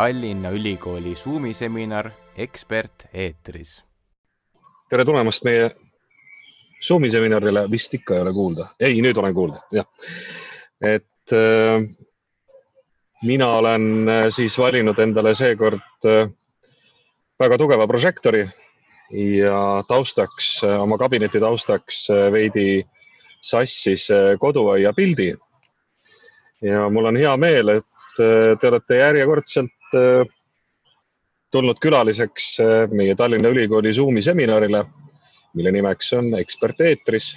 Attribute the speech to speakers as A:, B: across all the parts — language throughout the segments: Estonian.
A: Tallinna Ülikooli Zoomi seminar Ekspert eetris.
B: tere tulemast meie Zoomi seminarile, vist ikka ei ole kuulda, ei, nüüd olen kuulda, jah. et äh, mina olen äh, siis valinud endale seekord äh, väga tugeva prožektori ja taustaks, äh, oma kabineti taustaks äh, veidi sassis koduaia pildi. ja mul on hea meel, et te olete järjekordselt tulnud külaliseks meie Tallinna Ülikooli Zoomi seminarile, mille nimeks on Ekspert eetris.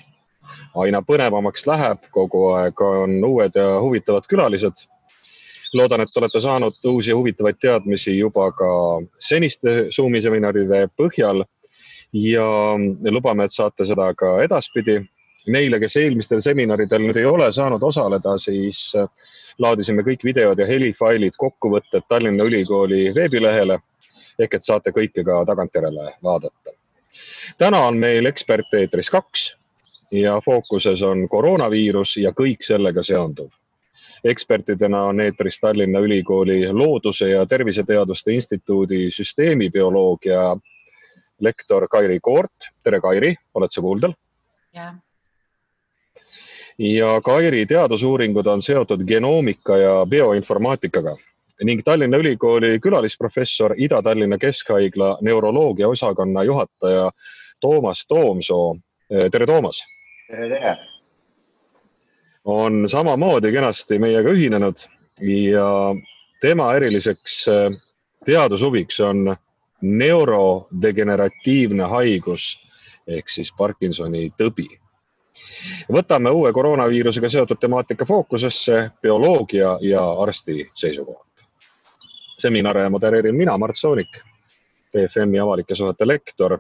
B: aina põnevamaks läheb, kogu aeg on uued ja huvitavad külalised loodan, et olete saanud uusi huvitavaid teadmisi juba ka seniste Zoomi seminaride põhjal ja lubame, et saate seda ka edaspidi. Neile, kes eelmistel seminaridel nüüd ei ole saanud osaleda, siis äh, laadisime kõik videod ja helifailid, kokkuvõtted Tallinna Ülikooli veebilehele ehk et saate kõike ka tagantjärele vaadata. täna on meil eksperteetris kaks ja fookuses on koroonaviirus ja kõik sellega seonduv ekspertidena on eetris Tallinna Ülikooli Looduse ja Terviseteaduste Instituudi süsteemibioloogia lektor Kairi Koort. tere, Kairi, oled sa kuuldel?
C: jah.
B: Ja Kairi teadusuuringud on seotud genoomika ja bioinformaatikaga ning Tallinna Ülikooli külalisprofessor Ida-Tallinna Keskhaigla neuroloogia osakonna juhataja Toomas Toomsoo. tere, Toomas.
D: tere, tere.
B: on samamoodi kenasti meiega ühinenud ja tema eriliseks teadushuviks on neurodegeneratiivne haigus ehk siis Parkinsoni tõbi. Võtame uue koroonaviirusega seotud temaatika fookusesse bioloogia ja arsti seisukohalt. seminare modereerin mina, Mart Soonik, BFM-i avalike suhete lektor.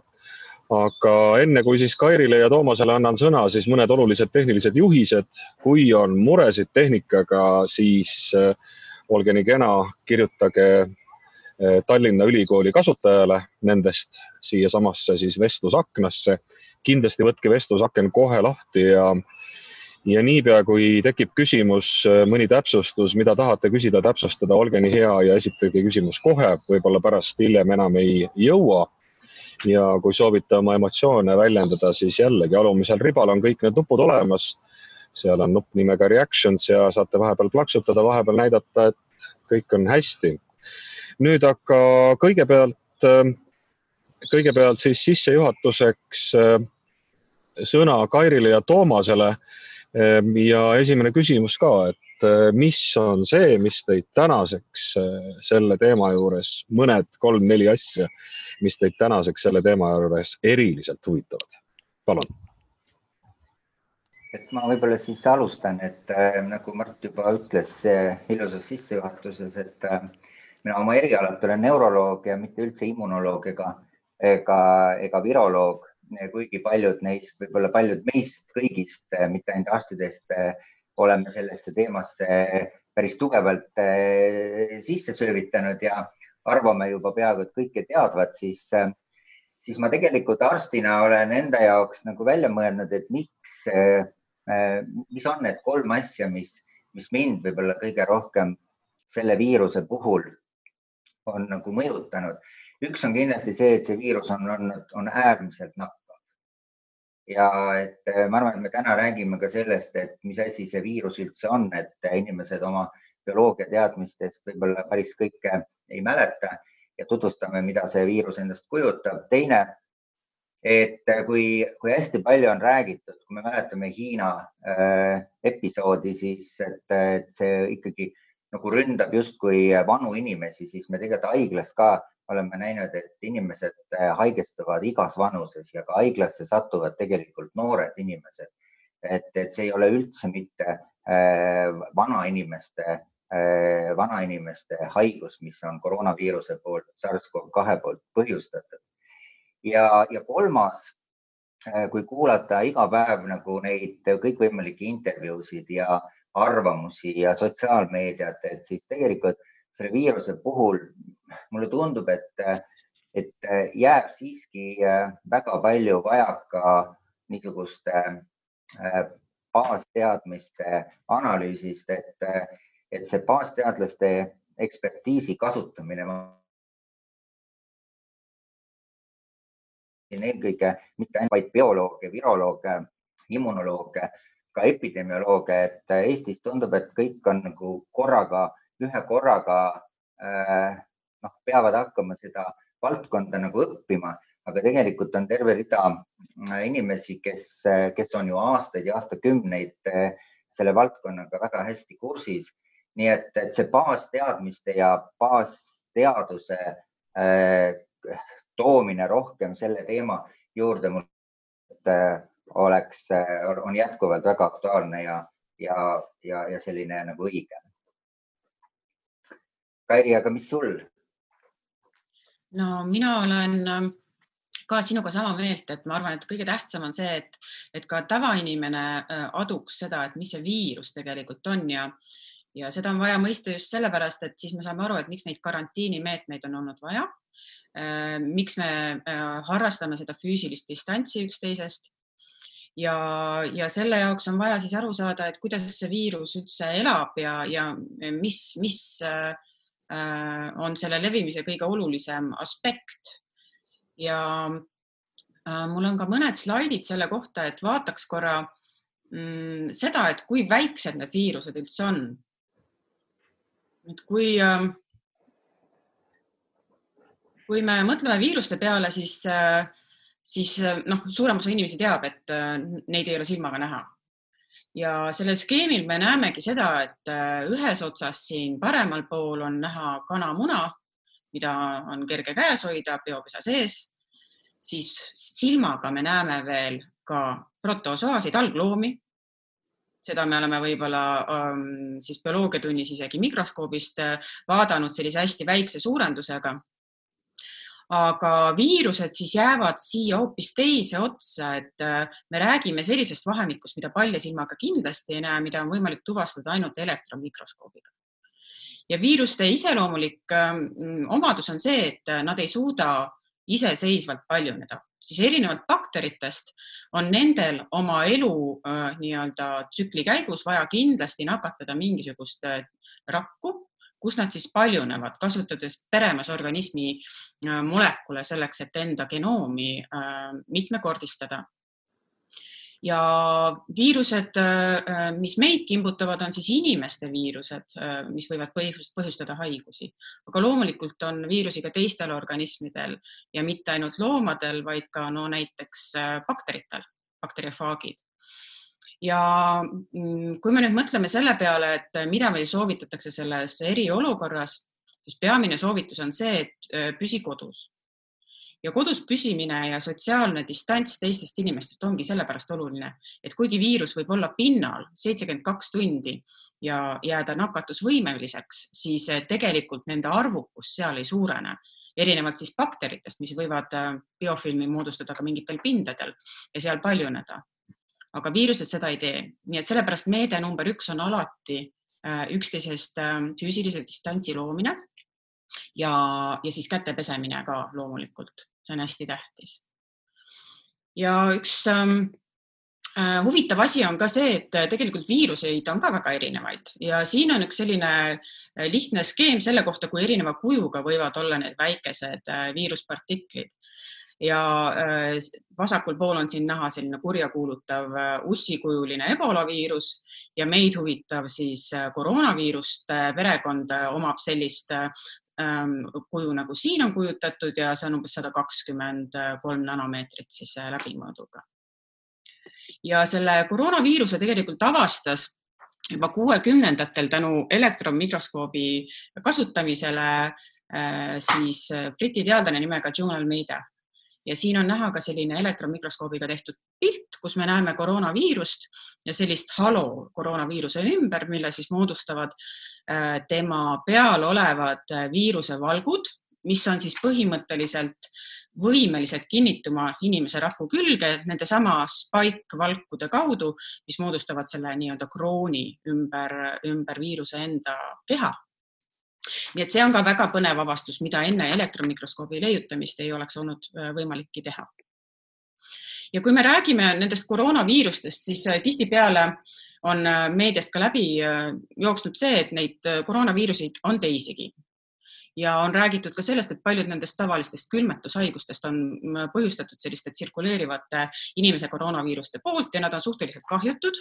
B: aga enne kui siis Kairile ja Toomasele annan sõna, siis mõned olulised tehnilised juhised. kui on muresid tehnikaga, siis äh, olge nii kena, kirjutage Eh, Tallinna Ülikooli kasutajale nendest siiasamasse siis vestlusaknasse. Kindlasti võtke vestlusaken kohe lahti ja, ja niipea, kui tekib küsimus, eh, mõni täpsustus, mida tahate küsida, täpsustada, olge nii hea ja esitage küsimus kohe, võib-olla pärast hiljem enam ei jõua. ja kui soovite oma emotsioone väljendada, siis jällegi alumisel ribal on kõik need nupud olemas. seal on nupp nimega reactions ja saate vahepeal plaksutada, vahepeal näidata, et kõik on hästi nüüd aga kõigepealt, äh, kõigepealt siis sissejuhatuseks äh, sõna Kairile ja Toomasele. Ähm, ja esimene küsimus ka, et äh, mis on see, mis teid tänaseks selle teema juures, mõned kolm-neli asja, mis teid tänaseks selle teema juures eriliselt huvitavad? palun
D: et ma võib-olla siis alustan, et äh, nagu Mart juba ütles äh, ilusas sissejuhatuses, et äh, mina oma erialalt olen neuroloog ja mitte üldse immunoloog ega, ega, ega viroloog, kuigi paljud neist, võib-olla paljud meist kõigist, mitte ainult arstidest, oleme sellesse teemasse päris tugevalt sisse söövitanud ja arvame juba peaaegu et kõike teadvat, siis, siis ma tegelikult arstina olen enda jaoks nagu välja mõelnud, et miks, mis on need kolm asja, mis, mis mind võib-olla kõige rohkem selle viiruse puhul on nagu mõjutanud. üks on kindlasti see, et see viirus on olnud, on äärmiselt nakkav. Ja et äh, ma arvan, et me täna räägime ka sellest, et mis asi see viirus üldse on, et inimesed oma bioloogia teadmistest võib-olla päris kõike ei mäleta ja tutvustame, mida see viirus endast kujutab. teine, et kui, kui hästi palju on räägitud, kui me mäletame Hiina äh, episoodi, siis et, et see ikkagi nagu ründab justkui vanu inimesi, siis me tegelikult haiglas ka oleme näinud, et inimesed äh, haigestuvad igas vanuses ja ka haiglasse satuvad tegelikult noored inimesed. et, et see ei ole üldse mitte äh, vanainimeste äh,, vanainimeste haigus, mis on koroonaviiruse poolt, SARS-CoV-2 poolt põhjustatud. ja, ja kolmas kui kuulata iga päev nagu neid kõikvõimalikke intervjuusid ja arvamusi ja sotsiaalmeediat, et siis tegelikult selle viiruse puhul mulle tundub, et, et jääb siiski äh, väga palju vajaka niisuguste äh, baasteadmiste analüüsist, et, et see baasteadlaste ekspertiisi kasutamine. eelkõige mitte ainult vaid biolooge, virolooge, immunolooge, ka epidemiolooge, et Eestis tundub, et kõik on nagu korraga, ühe korraga noh, peavad hakkama seda valdkonda nagu õppima aga tegelikult on terve rida äh, inimesi, kes, äh, kes on ju aastaid ja aastakümneid äh, selle valdkonnaga väga hästi kursis. nii et, et see baasteadmiste ja baasteaduse äh, toomine rohkem selle teema juurde mul äh, oleks, on jätkuvalt väga aktuaalne ja, ja, ja, ja selline nagu õige. Kairi, aga mis sul?
C: No mina olen ka sinuga sama meelt, et ma arvan, et kõige tähtsam on see, et, et ka tavainimene äh, aduks seda, et mis see viirus tegelikult on ja, ja seda on vaja mõista just sellepärast, et siis me saame aru, et miks neid karantiinimeetmeid on olnud vaja. Äh, miks me äh, harrastame seda füüsilist distantsi üksteisest ja, ja selle jaoks on vaja siis aru saada, et kuidas see viirus üldse elab ja, ja mis, mis on selle levimise kõige olulisem aspekt ja äh, mul on ka mõned slaidid selle kohta, et vaataks korra mm, seda, et kui väiksed need viirused üldse on. et kui äh,, kui me mõtleme viiruste peale, siis äh,, siis äh, noh, suurem osa inimesi teab, et äh, neid ei ole silmaga näha. Ja sellel skeemil me näemegi seda, et äh, ühes otsas siin paremal pool on näha kanamuna mida on kerge käes hoida peopesa sees, siis silmaga me näeme veel ka protozoaasid, algloomi. seda me oleme võib-olla ähm, siis bioloogiatunnis isegi mikroskoobist äh, vaadanud sellise hästi väikse suurendusega. Aga viirused siis jäävad siia hoopis teise otsa, et äh, me räägime sellisest vahemikust, mida palja silmaga kindlasti ei näe, mida on võimalik tuvastada ainult elektronmikroskoobiga ja viiruste iseloomulik ähm, omadus on see, et äh, nad ei suuda iseseisvalt paljuneda, siis erinevalt bakteritest on nendel oma elu äh, nii-öelda tsükli käigus vaja kindlasti nakatada mingisugust rakku, kus nad siis paljunevad, kasutades peremas organismi molekule selleks, et enda genoomi mitmekordistada. Ja viirused, äh, mis meid kimbutavad, on siis inimeste viirused, äh, mis võivad põhjustada haigusi, aga loomulikult on viirusi ka teistel organismidel ja mitte ainult loomadel, vaid ka no näiteks äh, bakteritel, bakteriofaagid ja mm, kui me nüüd mõtleme selle peale, et mida meil soovitatakse selles eriolukorras, siis peamine soovitus on see, et püsi kodus ja kodus püsimine ja sotsiaalne distants teistest inimestest ongi sellepärast oluline, et kuigi viirus võib olla pinnal seitsekümmend kaks tundi ja jääda nakatusvõimeliseks, siis eh, tegelikult nende arvukus seal ei suurene erinevalt siis bakteritest, mis võivad biofilmi moodustada ka mingitel pindadel ja seal paljuneda. Aga viirused seda ei tee, nii et sellepärast meede number üks on alati eh, üksteisest füüsilise distantsi loomine ja, ja siis käte pesemine ka loomulikult. See on hästi tähtis. ja üks ähm, äh, huvitav asi on ka see, et äh, tegelikult viiruseid on ka väga erinevaid. Ja siin on üks selline äh, lihtne skeem selle kohta, kui erineva kujuga võivad olla need väikesed äh, viiruspartiklid ja äh, vasakul pool on siin näha selline kurjakuulutav äh, ussikujuline ebola viirus ja meid huvitav siis koroonaviiruste perekond omab sellist Ähm, kuju nagu siin on kujutatud ja see on umbes sada kakskümmend kolm nanomeetrit siis äh, läbimõõduga. ja selle koroonaviiruse tegelikult avastas juba kuuekümnendatel tänu elektronmikroskoobi kasutamisele äh, siis äh, Briti teadlane nimega John Almeida ja siin on näha ka selline elektronmikroskoobiga tehtud pilt, kus me näeme koroonaviirust ja sellist halo koroonaviiruse ümber, mille siis moodustavad äh, tema peal olevad äh, viirusevalgud, mis on siis põhimõtteliselt võimelised kinnituma inimese rahvu külge nendesama spike-valkude kaudu, mis moodustavad selle nii-öelda krooni ümber, ümber viiruse enda keha nii et see on ka väga põnev avastus, mida enne elektronmikroskoobi leiutamist ei oleks olnud äh, võimalikki teha. ja kui me räägime nendest koroonaviirustest, siis tihtipeale on meediast ka läbi jooksnud see, et neid koroonaviiruseid on teisigi ja on räägitud ka sellest, et paljud nendest tavalistest külmetushaigustest on põhjustatud selliste tsirkuleerivate inimese koroonaviiruste poolt ja nad on suhteliselt kahjutud.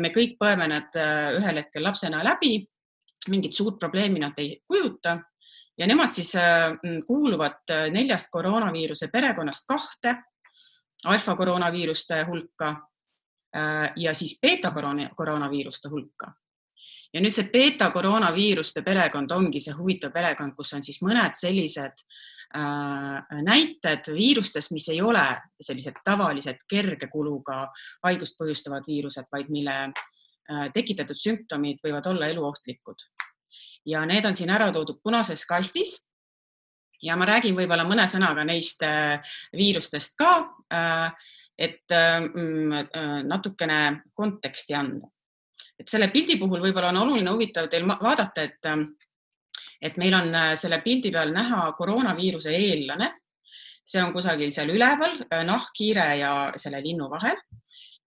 C: me kõik põeme nad äh, ühel hetkel lapsena läbi, mingit suurt probleemi nad ei kujuta. Ja nemad siis äh, kuuluvad äh, neljast koroonaviiruse perekonnast kahte alfa koroonaviiruste hulka ja siis beeta koroonaviiruste hulka. Ja nüüd see beeta koroonaviiruste perekond ongi see huvitav perekond, kus on siis mõned sellised äh, näited viirustest, mis ei ole sellised tavalised kerge kuluga haigust põhjustavad viirused, vaid mille äh, tekitatud sümptomid võivad olla eluohtlikud. ja need on siin ära toodud punases kastis. ja ma räägin võib-olla mõne sõnaga neist äh, viirustest ka, et mm, natukene konteksti anda et selle pildi puhul võib-olla on oluline huvitav teil vaadata, et, et meil on äh, selle pildi peal näha koroonaviiruse eellane. see on kusagil seal üleval äh, nahkhiire ja selle linnu vahel.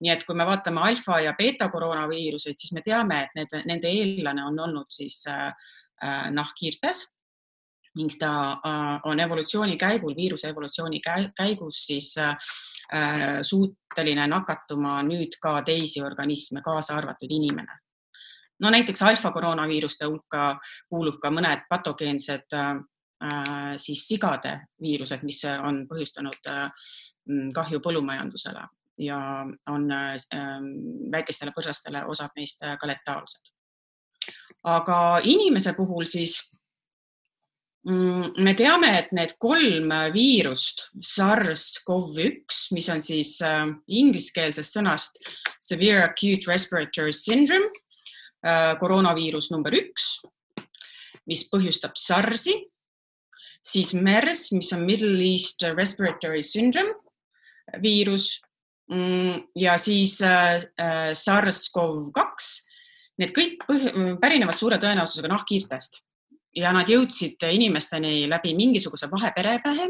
C: Nii et kui me vaatame alfa ja beeta koroonaviiruseid, siis me teame, et need, nende eellane on olnud siis äh, äh nahkhiirtes ning ta äh, on evolutsiooni käigul, viiruse evolutsiooni käigus siis äh, suuteline nakatuma nüüd ka teisi organisme, kaasa arvatud inimene. no näiteks alfa koroonaviiruste hulka kuulub ka mõned patogeensed äh, siis sigade viirused, mis on põhjustanud kahju põllumajandusele ja on väikestele põrsastele osad neist ka letaalsed. aga inimese puhul siis Mm, me teame, et need kolm viirust, SARS-CoV-1, mis on siis äh, ingliskeelsest sõnast severe acute respiratory syndrome, äh, koroonaviirus number üks, mis põhjustab SARS-i, siis MERS, mis on Middle East Respiratory Syndrome viirus ja siis äh, SARS-CoV-2. Need kõik pärinevad suure tõenäosusega nahkhiirtest ja nad jõudsid inimesteni läbi mingisuguse vaheperepähe.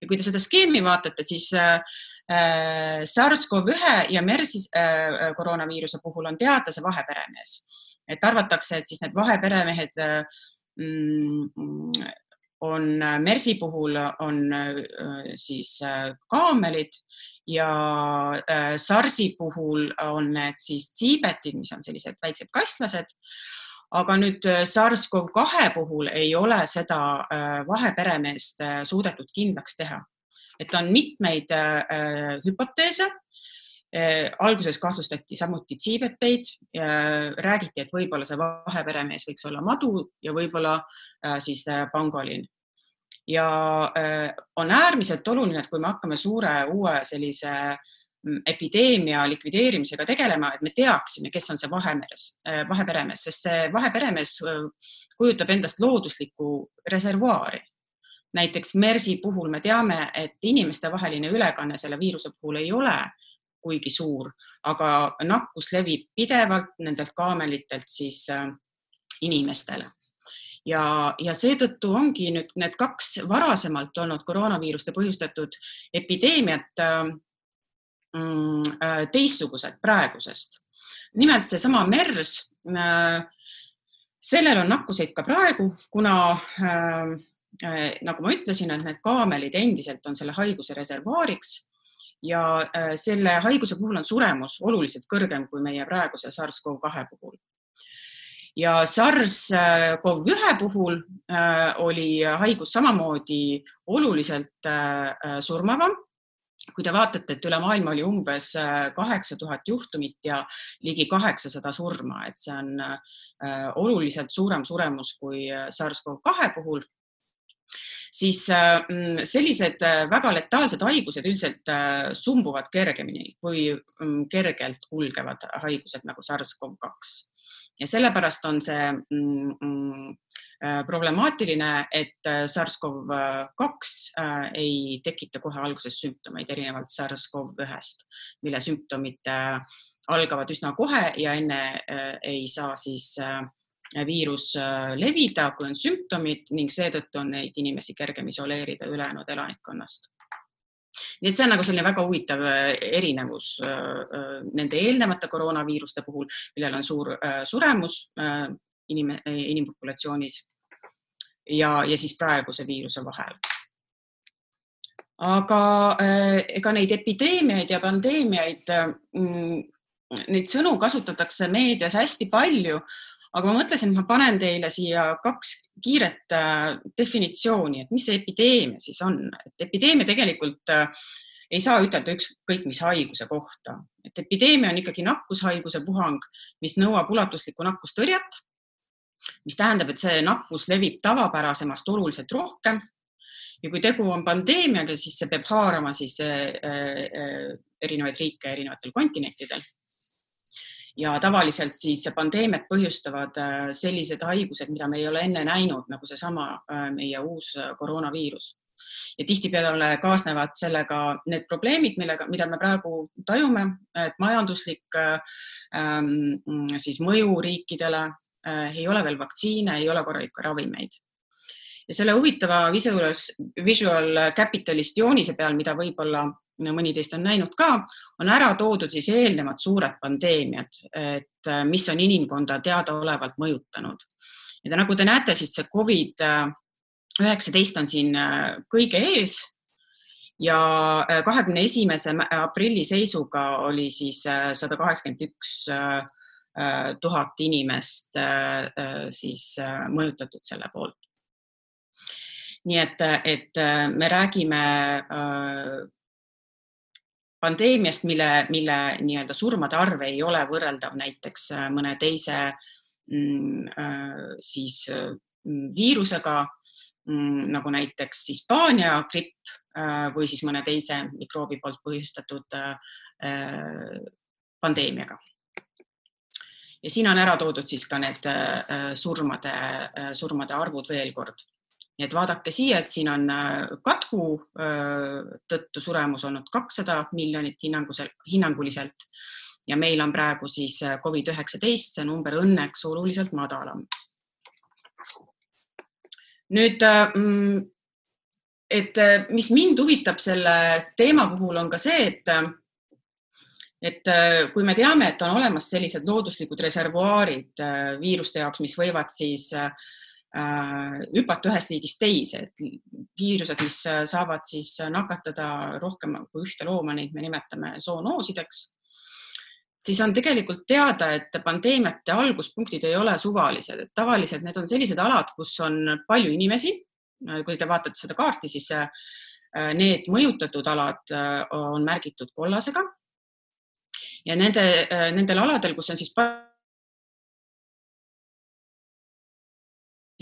C: ja kui te seda skeemi vaatate, siis äh, äh SARS-CoV-1 ja MERS-i äh, koroonaviiruse puhul on teada see vaheperemees, et arvatakse, et siis need vaheperemehed äh, mm, on MERS-i puhul on äh, siis äh, kaamelid ja SARS-i puhul on need siis tsiibetid, mis on sellised väiksed kastlased. Aga nüüd äh, SARS-CoV-2 puhul ei ole seda äh, vaheperemeest äh, suudetud kindlaks teha, et on mitmeid hüpoteese. alguses kahtlustati samuti tsiibeteid, räägiti, et võib-olla see vaheperemees võiks olla madu ja võib-olla siis pangolin ja on äärmiselt oluline, et kui me hakkame suure uue sellise äh, Mm, epideemia likvideerimisega tegelema, et me teaksime, kes on see vahemeres, äh, vaheperemees, sest see vaheperemees äh, kujutab endast looduslikku reservuaari. näiteks MERS-i puhul me teame, et inimestevaheline ülekanne selle viiruse puhul ei ole kuigi suur, aga nakkus levib pidevalt nendelt kaamelitelt siis äh, inimestele ja, ja seetõttu ongi nüüd need kaks varasemalt olnud koroonaviiruste põhjustatud epideemiat Mm, äh, teistsugused praegusest. nimelt seesama MERS, äh, sellel on nakkuseid ka praegu, kuna äh, nagu ma ütlesin, et need kaamelid endiselt on selle haiguse reservuaariks ja selle haiguse puhul on suremus oluliselt kõrgem kui meie praeguse SARS-CoV-2 puhul. Ja SARS-CoV-1 puhul oli haigus samamoodi oluliselt surmavam. Kui te vaatate, et üle maailma oli umbes äh, kaheksa tuhat juhtumit ja ligi kaheksasada surma, et see on äh, oluliselt suurem suremus kui äh, SARS-CoV-2 puhul, siis mm, sellised väga letaalsed haigused üldiselt sumbuvad kergemini kui mm, kergelt kulgevad haigused nagu SARS-CoV-2 ja sellepärast on see mm, Äh, problemaatiline, et äh, SARS-CoV-2 äh, ei tekita kohe alguses sümptomeid, erinevalt SARS-CoV-1-st, mille sümptomid algavad üsna kohe ja enne ei saa siis viirus levida, kui on sümptomid ning seetõttu on neid inimesi kergem isoleerida ülejäänud elanikkonnast. Nii et see on nagu selline väga huvitav erinevus nende eelnevate koroonaviiruste puhul, millel on suur suremus inim, inimpopulatsioonis ja, ja siis praeguse viiruse vahel. Aga ega neid epideemiaid ja pandeemiaid mm, neid sõnu kasutatakse meedias hästi palju, aga ma mõtlesin, et ma panen teile siia kaks kiiret äh, definitsiooni, et mis see epideemia siis on, et epideemia tegelikult äh, ei saa ütelda ükskõik mis haiguse kohta, et epideemia on ikkagi nakkushaiguse puhang, mis nõuab ulatuslikku nakkustõrjet, mis tähendab, et see nakkus levib tavapärasemast oluliselt rohkem. Ja kui tegu on pandeemiaga, siis see peab haarama siis äh, erinevaid riike erinevatel kontinentidel ja tavaliselt siis pandeemiat põhjustavad äh, sellised haigused, mida me ei ole enne näinud, nagu seesama äh, meie uus äh, koroonaviirus. ja tihtipeale kaasnevad sellega need probleemid, millega, mida me praegu tajume, et majanduslik ähm, siis mõju riikidele äh, ei ole veel vaktsiine, ei ole korralikke ravimeid ja selle huvitava visual, visual capitalist joonise peal, mida võib-olla mõni teist on näinud ka, on ära toodud siis eelnevad suured pandeemiad, et äh, mis on inimkonda teadaolevalt mõjutanud. ja nagu te näete, siis see Covid üheksateist on siin äh, kõige ees ja äh, kahekümne esimese aprilli seisuga oli siis sada kaheksakümmend üks tuhat inimest siis mõjutatud selle poolt. nii et, et me räägime pandeemiast, mille, mille nii-öelda surmade arv ei ole võrreldav näiteks äh, mõne teise mm, äh, siis mm, viirusega mm, nagu näiteks Hispaania gripp äh, või siis mõne teise mikroobi poolt põhjustatud pandeemiaga. ja siin on ära toodud siis ka need surmade, surmade arvud veel kord nii et vaadake siia, et siin on äh, katku äh, tõttu suremus olnud kakssada miljonit hinnangusel, hinnanguliselt ja meil on praegu siis äh, Covid üheksateist, see number õnneks oluliselt madalam. nüüd, mm, et mis mind huvitab selle teema puhul on ka see, et et kui me teame, et on olemas sellised looduslikud reservuaarid viiruste jaoks, mis võivad siis Äh, hüpata ühest liigist teise, et viirused, mis äh, saavad siis nakatada rohkem kui ühte looma, neid me nimetame zoonoosideks, siis on tegelikult teada, et pandeemiate alguspunktid ei ole suvalised, et tavaliselt need on sellised alad, kus on palju inimesi. kui te vaatate seda kaarti, siis äh, need mõjutatud alad on märgitud kollasega. ja nende, nendel aladel, kus on siis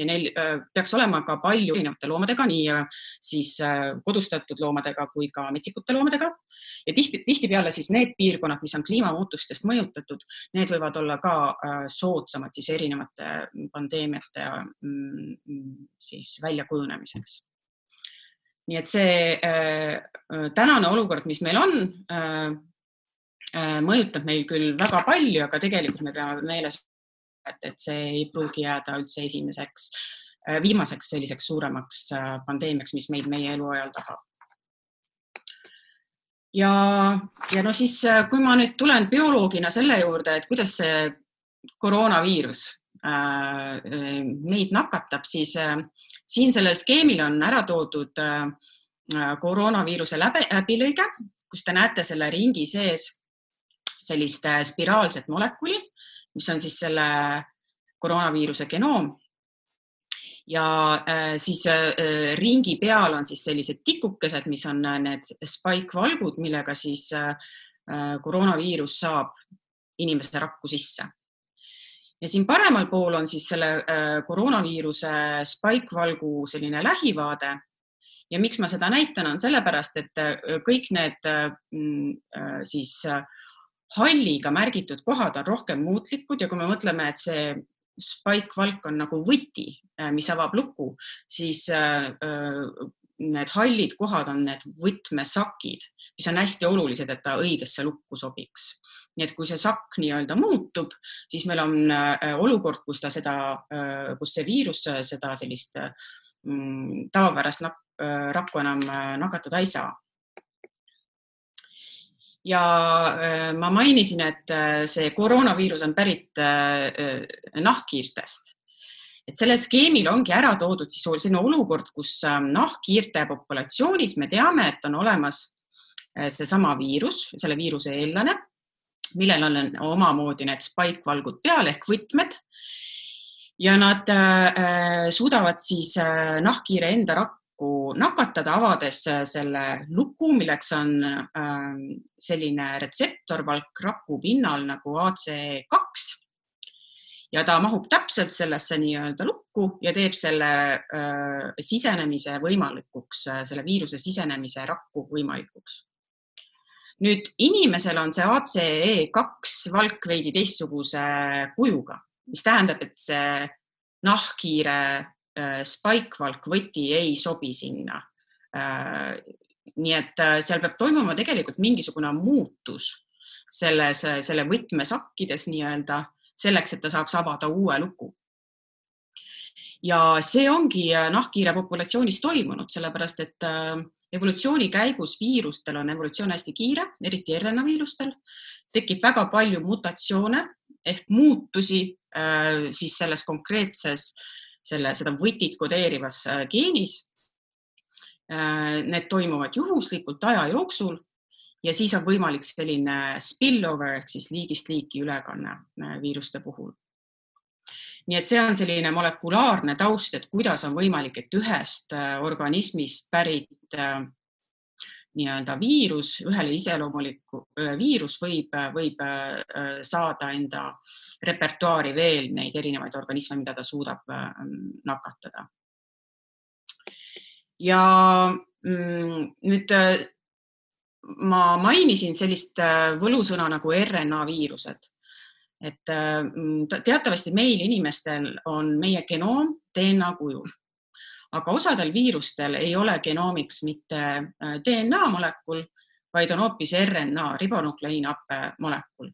C: neil peaks olema ka palju erinevate loomadega, nii siis kodustatud loomadega kui ka metsikute loomadega ja tihti, tihtipeale siis need piirkonnad, mis on kliimamuutustest mõjutatud, need võivad olla ka soodsamad siis erinevate pandeemiate mm, siis väljakujunemiseks. nii et see tänane olukord, mis meil on, mõjutab meil küll väga palju, aga tegelikult me peame meeles et, et see ei pruugi jääda üldse esimeseks, äh, viimaseks selliseks suuremaks äh, pandeemiaks, mis meid meie eluajal tabab. ja, ja no siis, äh, kui ma nüüd tulen bioloogina selle juurde, et kuidas see koroonaviirus meid nakatab, siis siin sellel skeemil on ära toodud koroonaviiruse läbi, läbilõige, kus te näete selle ringi sees sellist spiraalset molekuli mis on siis selle koroonaviiruse genoom. ja äh, siis äh, ringi peal on siis sellised tikukesed, mis on äh, need spike valgud, millega siis koroonaviirus saab inimese rakku sisse ja siin paremal pool on siis selle koroonaviiruse spike-valgu selline lähivaade. ja miks ma seda näitan, on sellepärast, et kõik need mm, siis halliga märgitud kohad on rohkem muutlikud ja kui me mõtleme, et see spike-valk on nagu võti, äh, mis avab luku, siis äh, äh, need hallid kohad on need võtmesakid, mis on hästi olulised, et ta õigesse lukku sobiks. nii et kui see sakk nii-öelda muutub, siis meil on olukord, kus ta seda, kus see viirus seda sellist mm, tavapärast rakku enam nakatada ei saa ja ma mainisin, et see koroonaviirus on pärit nahkhiirtest. Et sellel skeemil ongi ära toodud siis selline olukord, kus nahkhiirte populatsioonis me teame, et on olemas seesama viirus, selle viiruse eellane, millel on omamoodi need spike-valgud peal ehk võtmed. Ja nad äh, suudavad siis äh, nahkhiire enda rakku nakatada, avades äh, selle luku, milleks on äh, selline retseptorvalk raku pinnal nagu AC2 ja ta mahub täpselt sellesse nii-öelda lukku ja teeb selle äh, sisenemise võimalikuks, äh, selle viiruse sisenemise rakku võimalikuks. nüüd inimesel on see ACE2 valk veidi teistsuguse kujuga, mis tähendab, et see nahkhiire spike-valk võti ei sobi sinna äh,. nii et äh, seal peab toimuma tegelikult mingisugune muutus selles, selle võtmesakkides nii-öelda selleks, et ta saaks avada uue luku. ja see ongi äh, nahkhiire populatsioonis toimunud, sellepärast et äh, evolutsiooni käigus viirustel on evolutsioon hästi kiire, eriti RNA viirustel, tekib väga palju mutatsioone ehk muutusi äh, siis selles konkreetses, selle, seda võtit kodeerivas geenis. Need toimuvad juhuslikult aja jooksul ja siis on võimalik selline spillover ehk siis liigist liiki ülekanne äh, viiruste puhul. nii et see on selline molekulaarne taust, et kuidas on võimalik, et ühest äh, organismist pärit äh, nii-öelda viirus, ühele iseloomulikku viirus võib, võib saada enda repertuaari veel neid erinevaid organisme, mida ta suudab nakatada. ja mm, nüüd ma mainisin sellist äh, võlusõna nagu RNA viirused. et äh, teatavasti meil inimestel on meie genoom DNA kujul, aga osadel viirustel ei ole genoomiks mitte äh, DNA molekul, vaid on hoopis RNA, ribonukleiinhappe molekul.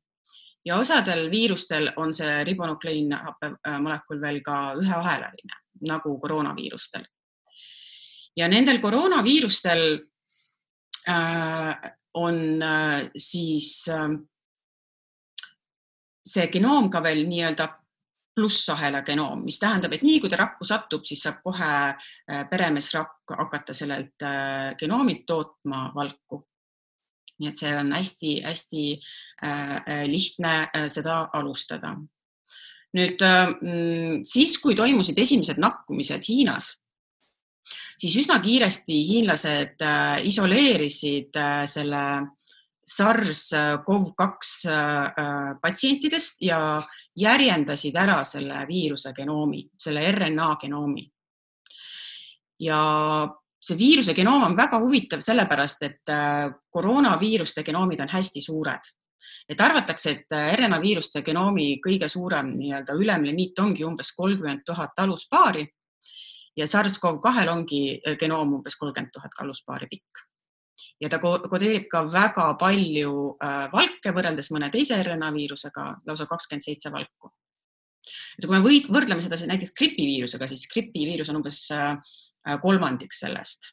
C: ja osadel viirustel on see ribonukleiinhappe molekul veel ka üheahelaline nagu koroonaviirustel. ja nendel koroonaviirustel Äh, on äh, siis see genoom ka veel nii-öelda plussahela genoom, mis tähendab, et nii kui ta rakku satub, siis saab kohe äh, peremeesrakk hakata sellelt genoomilt tootma valku. nii et see on hästi-hästi lihtne seda alustada. nüüd siis, kui toimusid esimesed nakkumised Hiinas siis üsna kiiresti hiinlased äh, isoleerisid äh, selle SARS-CoV-2 äh, patsientidest ja järjendasid ära selle viiruse genoomi, selle RNA genoomi. ja see viiruse genoom on väga huvitav sellepärast, et koroonaviiruste genoomid on hästi suured. et arvatakse, et RNA viiruste genoomi kõige suurem nii-öelda ülemlimiit ongi umbes kolmkümmend tuhat aluspaari ja SARS-CoV-2-l ongi äh, genoom umbes kolmkümmend tuhat kalluspaari pikk. Ja ta kodeerib ka väga palju äh, valke võrreldes mõne teise RNA viirusega, lausa kakskümmend seitse valku. et kui me võid, võrdleme seda näiteks gripiviirusega, siis gripiviirus on umbes äh, kolmandik sellest.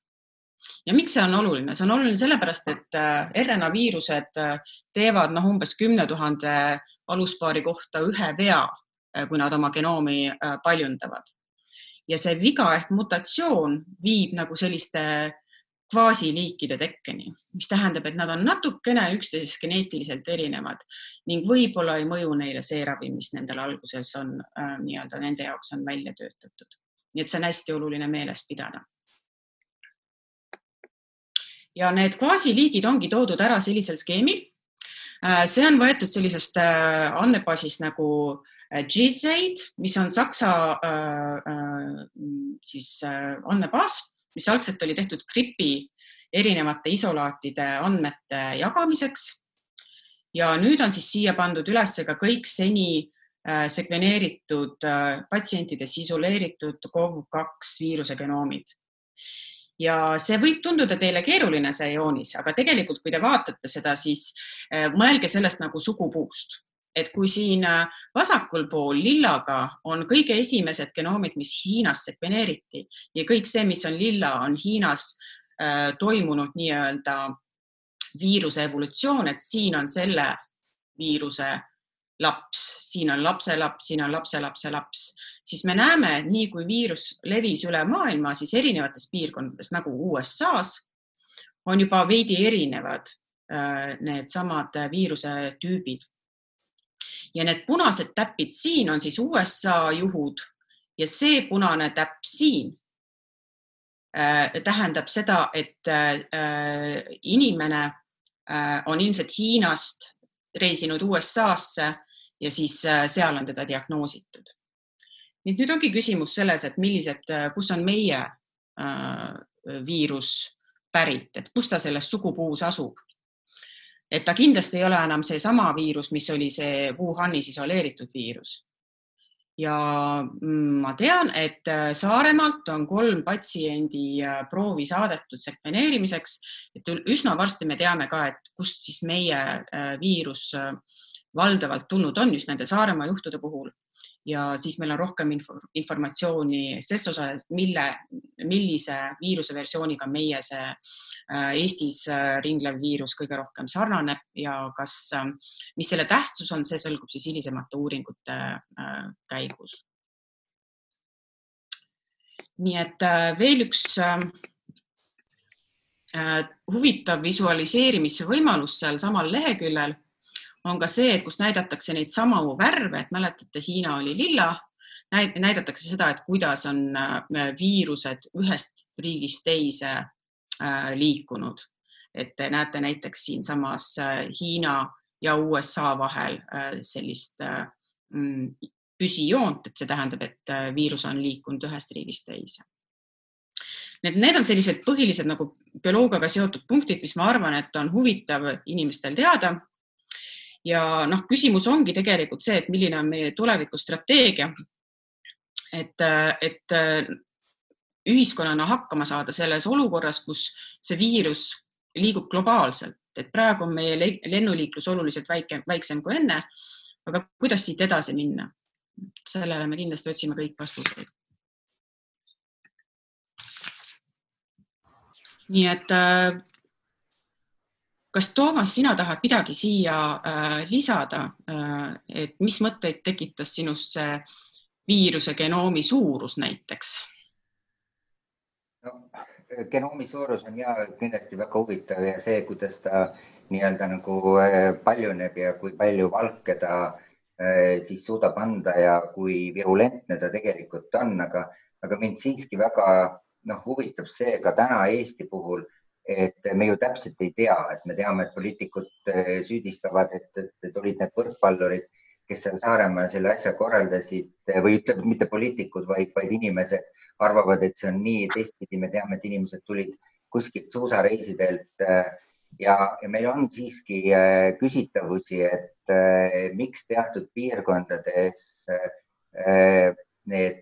C: Ja miks see on oluline, see on oluline sellepärast, et RNA viirused teevad noh, umbes kümne tuhande aluspaari kohta ühe vea, kui nad oma genoomi paljundavad. Ja see viga ehk mutatsioon viib nagu selliste kvaasiliikide tekkeni, mis tähendab, et nad on natukene üksteisest geneetiliselt erinevad ning võib-olla ei mõju neile see ravim, mis nendel alguses on äh, nii-öelda nende jaoks on välja töötatud. nii et see on hästi oluline meeles pidada. ja need kvaasiliigid ongi toodud ära sellisel skeemil äh,. see on võetud sellisest äh, andmebaasist nagu äh, Äh, GSAID, mis on Saksa äh, äh, siis andmebaas, mis algselt oli tehtud gripi erinevate isolaatide andmete jagamiseks. ja nüüd on siis siia pandud üles ka kõik seni sekveneeritud patsientides isoleeritud COV2 viiruse genoomid ja see võib tunduda teile keeruline, see joonis, aga tegelikult, kui te vaatate seda, siis mõelge sellest nagu sugupuust et kui siin äh, vasakul pool lillaga on kõige esimesed genoomid, mis Hiinas sekveneeriti ja kõik see, mis on lilla, on Hiinas äh, toimunud nii-öelda viiruse evolutsioon, et siin on selle viiruse laps, siin on lapselaps, siin on lapselapse laps, siis me näeme, et nii kui viirus levis üle maailma, siis erinevates piirkondades nagu USA-s on juba veidi erinevad äh, needsamad viiruse tüübid. Ja need punased täpid siin on siis USA juhud ja see punane täpp siin äh, tähendab seda, et äh, inimene on ilmselt Hiinast reisinud USA-sse ja siis äh, seal on teda diagnoositud. nii et nüüd ongi küsimus selles, et millised, äh, kus on meie äh, viirus pärit, et kus ta selles sugupuus asub. Et ta kindlasti ei ole enam seesama viirus, mis oli see Wuhanis isoleeritud viirus. ja mm, ma tean, et äh, Saaremaalt on kolm patsiendi proovi saadetud sekveneerimiseks, et üsna varsti me teame ka, et kust siis meie viirus äh, valdavalt tulnud on just nende Saaremaa juhtude puhul. Ja siis meil on rohkem info, informatsiooni ses osas, mille, millise viiruse versiooniga meie see äh, Eestis äh, ringlev viirus kõige rohkem sarnaneb ja kas, äh, mis selle tähtsus on, see selgub siis hilisemate uuringute käigus. nii et veel üks huvitav visualiseerimise võimalus seal samal leheküljel on ka see, et kus näidatakse neid samu värve, et mäletate, Hiina oli lilla, näidatakse seda, et kuidas on äh, viirused ühest riigist teise äh, liikunud. et te näete näiteks siinsamas äh, Hiina ja USA vahel sellist mm, püsijoont, et see tähendab, et viirus on liikunud ühest riigist teise. Need, need on sellised põhilised nagu bioloogiaga seotud punktid, mis ma arvan, et on huvitav inimestel teada ja noh, küsimus ongi tegelikult see, et milline on meie tulevikustrateegia. et, et ühiskonnana hakkama saada selles olukorras, kus see viirus liigub globaalselt, et praegu on meie lennuliiklus oluliselt väike, väiksem kui enne. aga kuidas siit edasi minna? sellele me kindlasti otsime kõik vastuseid. nii et kas Toomas, sina tahad midagi siia äh, lisada äh,, et mis mõtteid tekitas sinus see viiruse genoomi suurus näiteks?
D: no genoomi suurus on ja kindlasti väga huvitav ja see, kuidas ta nii-öelda nagu äh, paljuneb ja kui palju valke ta äh, siis suudab anda ja kui virulentne ta tegelikult on, aga, aga mind siiski väga noh, huvitab see ka täna Eesti puhul et me ju täpselt ei tea, et me teame, et poliitikud eh, süüdistavad, et, et, olid need võrkpallurid, kes seal Saaremaal selle asja korraldasid või ütleme, mitte poliitikud, vaid, vaid inimesed arvavad, et see on nii. teistpidi me teame, et inimesed tulid kuskilt suusareisidelt eh, ja, ja meil on siiski eh, küsitavusi, et miks teatud piirkondades need,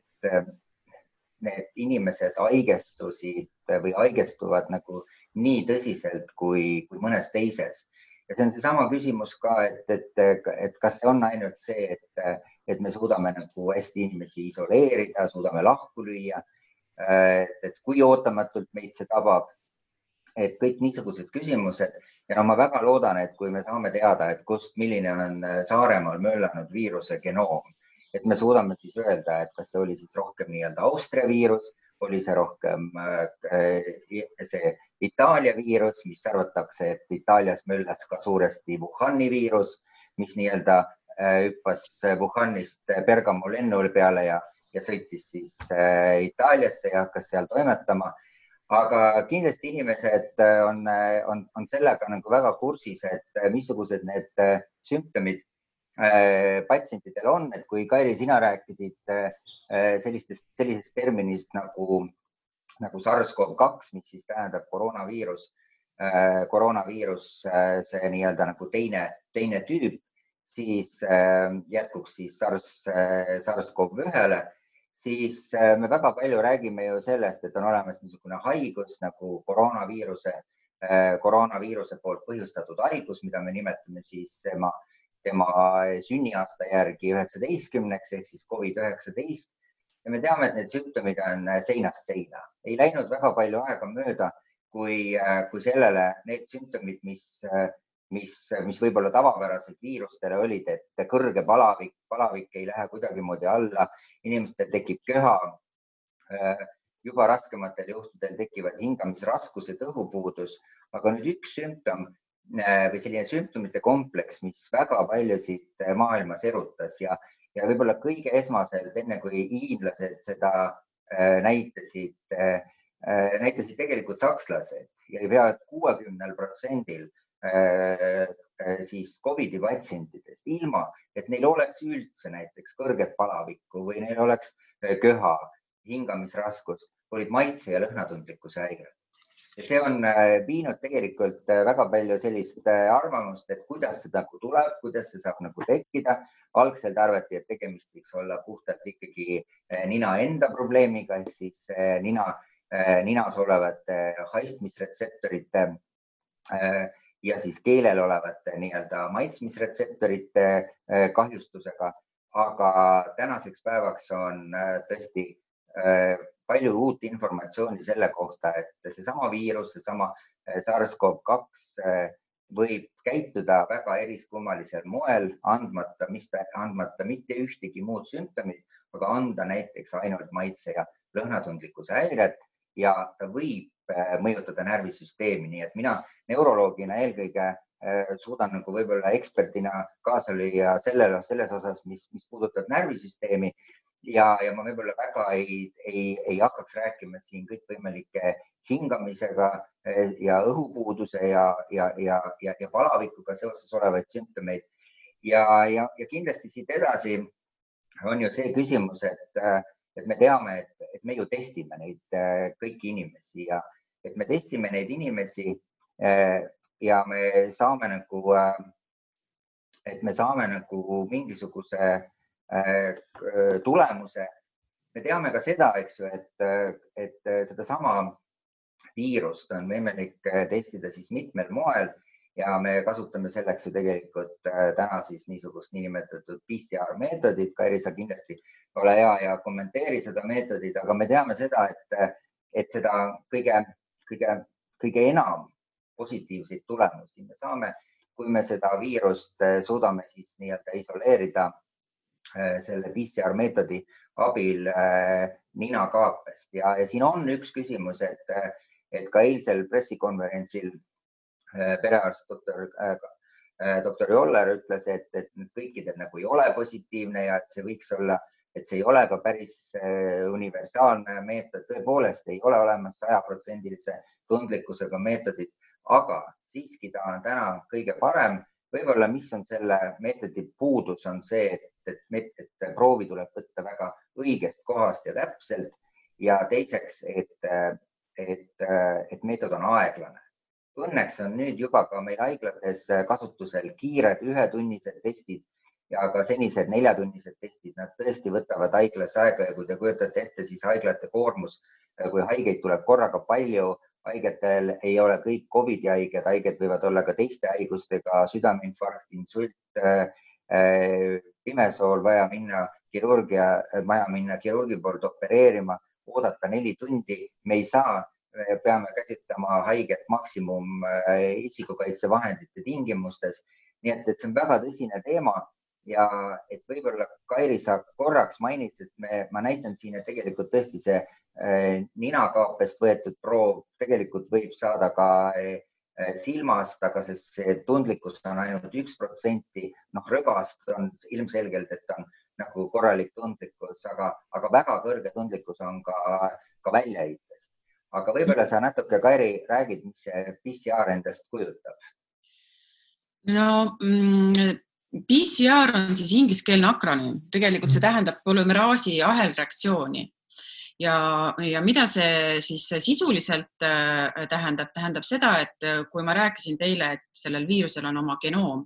D: need inimesed haigestusid või haigestuvad nagu nii tõsiselt kui, kui mõnes teises. ja see on seesama küsimus ka, et, et, et kas see on ainult see, et, et me suudame nagu hästi inimesi isoleerida, suudame lahku lüüa. et kui ootamatult meid see tabab. et kõik niisugused küsimused ja no ma väga loodan, et kui me saame teada, et kust, milline on Saaremaal möllanud viiruse genoom, et me suudame siis öelda, et kas see oli siis rohkem nii-öelda Austria viirus oli see rohkem äh, see Itaalia viirus, mis arvatakse, et Itaalias möllas ka suuresti Wuhani viirus, mis nii-öelda äh, hüppas Wuhanist Bergamo lennu peale ja, ja sõitis siis äh, Itaaliasse ja hakkas seal toimetama. aga kindlasti inimesed on, on, on sellega nagu väga kursis, et missugused need sümptomid Äh, patsientidel on, et kui Kairi, sina rääkisid äh, sellistest, sellisest terminist nagu, nagu SARS-CoV-2, mis siis tähendab koroonaviirus, äh, koroonaviirus, see nii-öelda nagu teine, teine tüüp, siis jätkuks siis SARS, SARS-CoV-1-le, siis me väga palju räägime ju sellest, et on olemas niisugune haigus nagu koroonaviiruse, koroonaviiruse poolt põhjustatud haigus, mida me nimetame siis tema tema sünniaasta järgi üheksateistkümneks ehk siis Covid üheksateist ja me teame, et need sümptomid on seinast seina. ei läinud väga palju aega mööda kui, kui sellele need sümptomid, mis, mis, mis võib-olla tavapäraselt viirustele olid, et kõrge palavik, palavik ei lähe kuidagimoodi alla, inimestel tekib köha. juba raskematel juhtudel tekivad hingamisraskused, õhupuudus, aga nüüd üks sümptom või selline sümptomite kompleks, mis väga paljusid maailmas erutas ja, ja võib-olla kõige esmaselt, enne kui hiinlased seda näitasid, näitasid tegelikult sakslased ja pea kuuekümnel protsendil Äh, äh, siis Covidi patsientidest, ilma et neil oleks üldse näiteks kõrget palavikku või neil oleks äh, köha, hingamisraskust, olid maitse ja lõhnatundlikkuse häired. See on viinud tegelikult väga palju sellist arvamust, et kuidas see nagu tuleb, kuidas see saab nagu tekkida. algselt arvati, et tegemist võiks olla puhtalt ikkagi nina enda probleemiga ehk siis nina, ninas olevate haistmisretseptorite ja siis keelel olevate nii-öelda maitsmisretseptorite äh, kahjustusega. aga tänaseks päevaks on äh, tõesti äh, palju uut informatsiooni selle kohta, et seesama viirus, seesama SARS-CoV-2 võib käituda väga eriskummalisel moel, andmata, mis, andmata mitte ühtegi muud sümptomit, aga anda näiteks ainult maitse ja lõhnatundlikkuse häiret ja ta võib Äh, mõjutada närvisüsteemi, nii et mina neuroloogina eelkõige suudan nagu võib-olla eksperdina kaasa lüüa sellele, selles osas, mis, mis puudutab närvisüsteemi ja, ja ma võib-olla väga ei, ei, ei hakkaks rääkima siin kõikvõimalike hingamisega äh, ja õhupuuduse ja, ja, ja, ja, ja palavikuga seoses olevaid sümptomeid. ja, ja, ja kindlasti siit edasi on ju see küsimus, et, et me teame, et, et me ju testime neid kõiki inimesi ja, et me testime neid inimesi eh, ja me saame nagu, eh, et me saame nagu mingisuguse eh, tulemuse. me teame ka seda, eks ju, et, et sedasama viirust on võimalik testida siis mitmel moel ja me kasutame selleks ju tegelikult täna siis niisugust niinimetatud PCR meetodit. Kairi, sa kindlasti ole hea ja kommenteeri seda meetodit, aga me teame seda, et, et seda kõige kõige, kõige enam positiivseid tulemusi me saame, kui me seda viirust eh, suudame siis nii-öelda isoleerida selle PCR meetodi abil eh, ninakaapest ja, ja siin on üks küsimus, et, et ka eilsel pressikonverentsil perearst doktor, doktor Joller ütles, et, et kõikidel nagu ei ole positiivne ja et see võiks olla et see ei ole ka päris äh, universaalne meetod, tõepoolest ei ole olemas sajaprotsendilise tundlikkusega meetodit, aga siiski ta on täna kõige parem. Võib-olla, mis on selle meetodi puudus, on see, et, et, et proovi tuleb võtta väga õigest kohast ja täpselt ja teiseks, et, et, et meetod on aeglane. Õnneks on nüüd juba ka meil haiglates kasutusel kiired ühetunnised testid ja ka senised neljatunnised testid, nad tõesti võtavad haiglas aega ja kui te kujutate ette, siis haiglate koormus, kui haigeid tuleb korraga palju, haigetel ei ole kõik Covidi haiged, haiged võivad olla ka teiste haigustega, südameinfarkt, insult, äh, pimesool, vaja minna kirurgia, vaja minna kirurgi poolt opereerima, oodata neli tundi, me ei saa me peame käsitlema haiget maksimum äh, isikukaitsevahendite tingimustes. nii et, et see on väga tõsine teema ja et võib-olla Kairi, sa korraks mainitsid, me, ma näitan siin, et tegelikult tõesti see äh, ninakaapest võetud proov tegelikult võib saada ka äh, silmast, aga sest see tundlikkus on ainult üks protsenti, noh rõgast on ilmselgelt, et on nagu korralik tundlikkus, aga, aga väga kõrge tundlikkus on ka, ka väljaheitest. aga võib-olla sa natuke, Kairi, räägid, mis see PCR endast kujutab?
C: no mm, PCR on siis ingliskeelne akronüüm, tegelikult see mhm. tähendab polümeraasi ahelreaktsiooni. Ja, ja mida see siis sisuliselt äh, tähendab, tähendab seda, et äh, kui ma rääkisin teile, et sellel viirusel on oma genoom,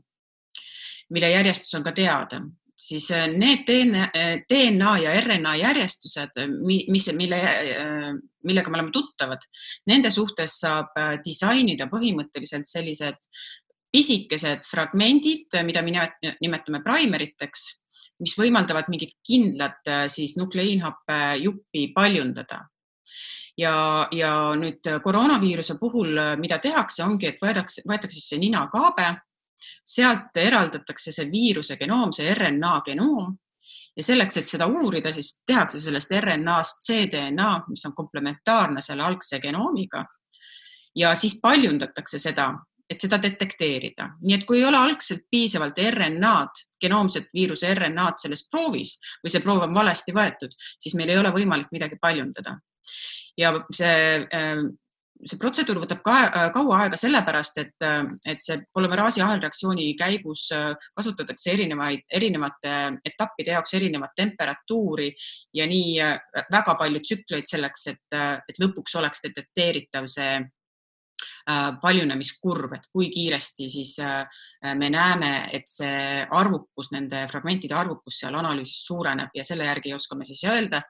C: mille järjestus on ka teada, siis äh, need DNA, DNA ja RNA järjestused, mis, mille, millega me oleme tuttavad, nende suhtes saab disainida põhimõtteliselt sellised pisikesed fragmendid, mida me nimetame primeriteks, mis võimaldavad mingit kindlat siis nukleiinhappe juppi paljundada. ja, ja nüüd koroonaviiruse puhul, mida tehakse, ongi, et võetakse, võetakse sisse ninakaabe, sealt eraldatakse see viiruse genoom, see RNA genoom ja selleks, et seda uurida, siis tehakse sellest RNA-st cDNA, mis on komplementaarne selle algse genoomiga. ja siis paljundatakse seda, et seda detekteerida, nii et kui ei ole algselt piisavalt RNA-d, genoomset viiruse RNA-d selles proovis või see proov on valesti võetud, siis meil ei ole võimalik midagi paljundada. ja see see protseduur võtab ka, äh, kaua aega sellepärast, et, äh, et see polümeraasi ahelreaktsiooni käigus äh, kasutatakse erinevaid, erinevate etappide jaoks erinevat temperatuuri ja nii väga palju tsükleid selleks, et, et lõpuks oleks detekteeritav see paljunemiskurv, et kui kiiresti siis äh, me näeme, et see arvukus, nende fragmentide arvukus seal analüüsis suureneb ja selle järgi oskame siis öelda,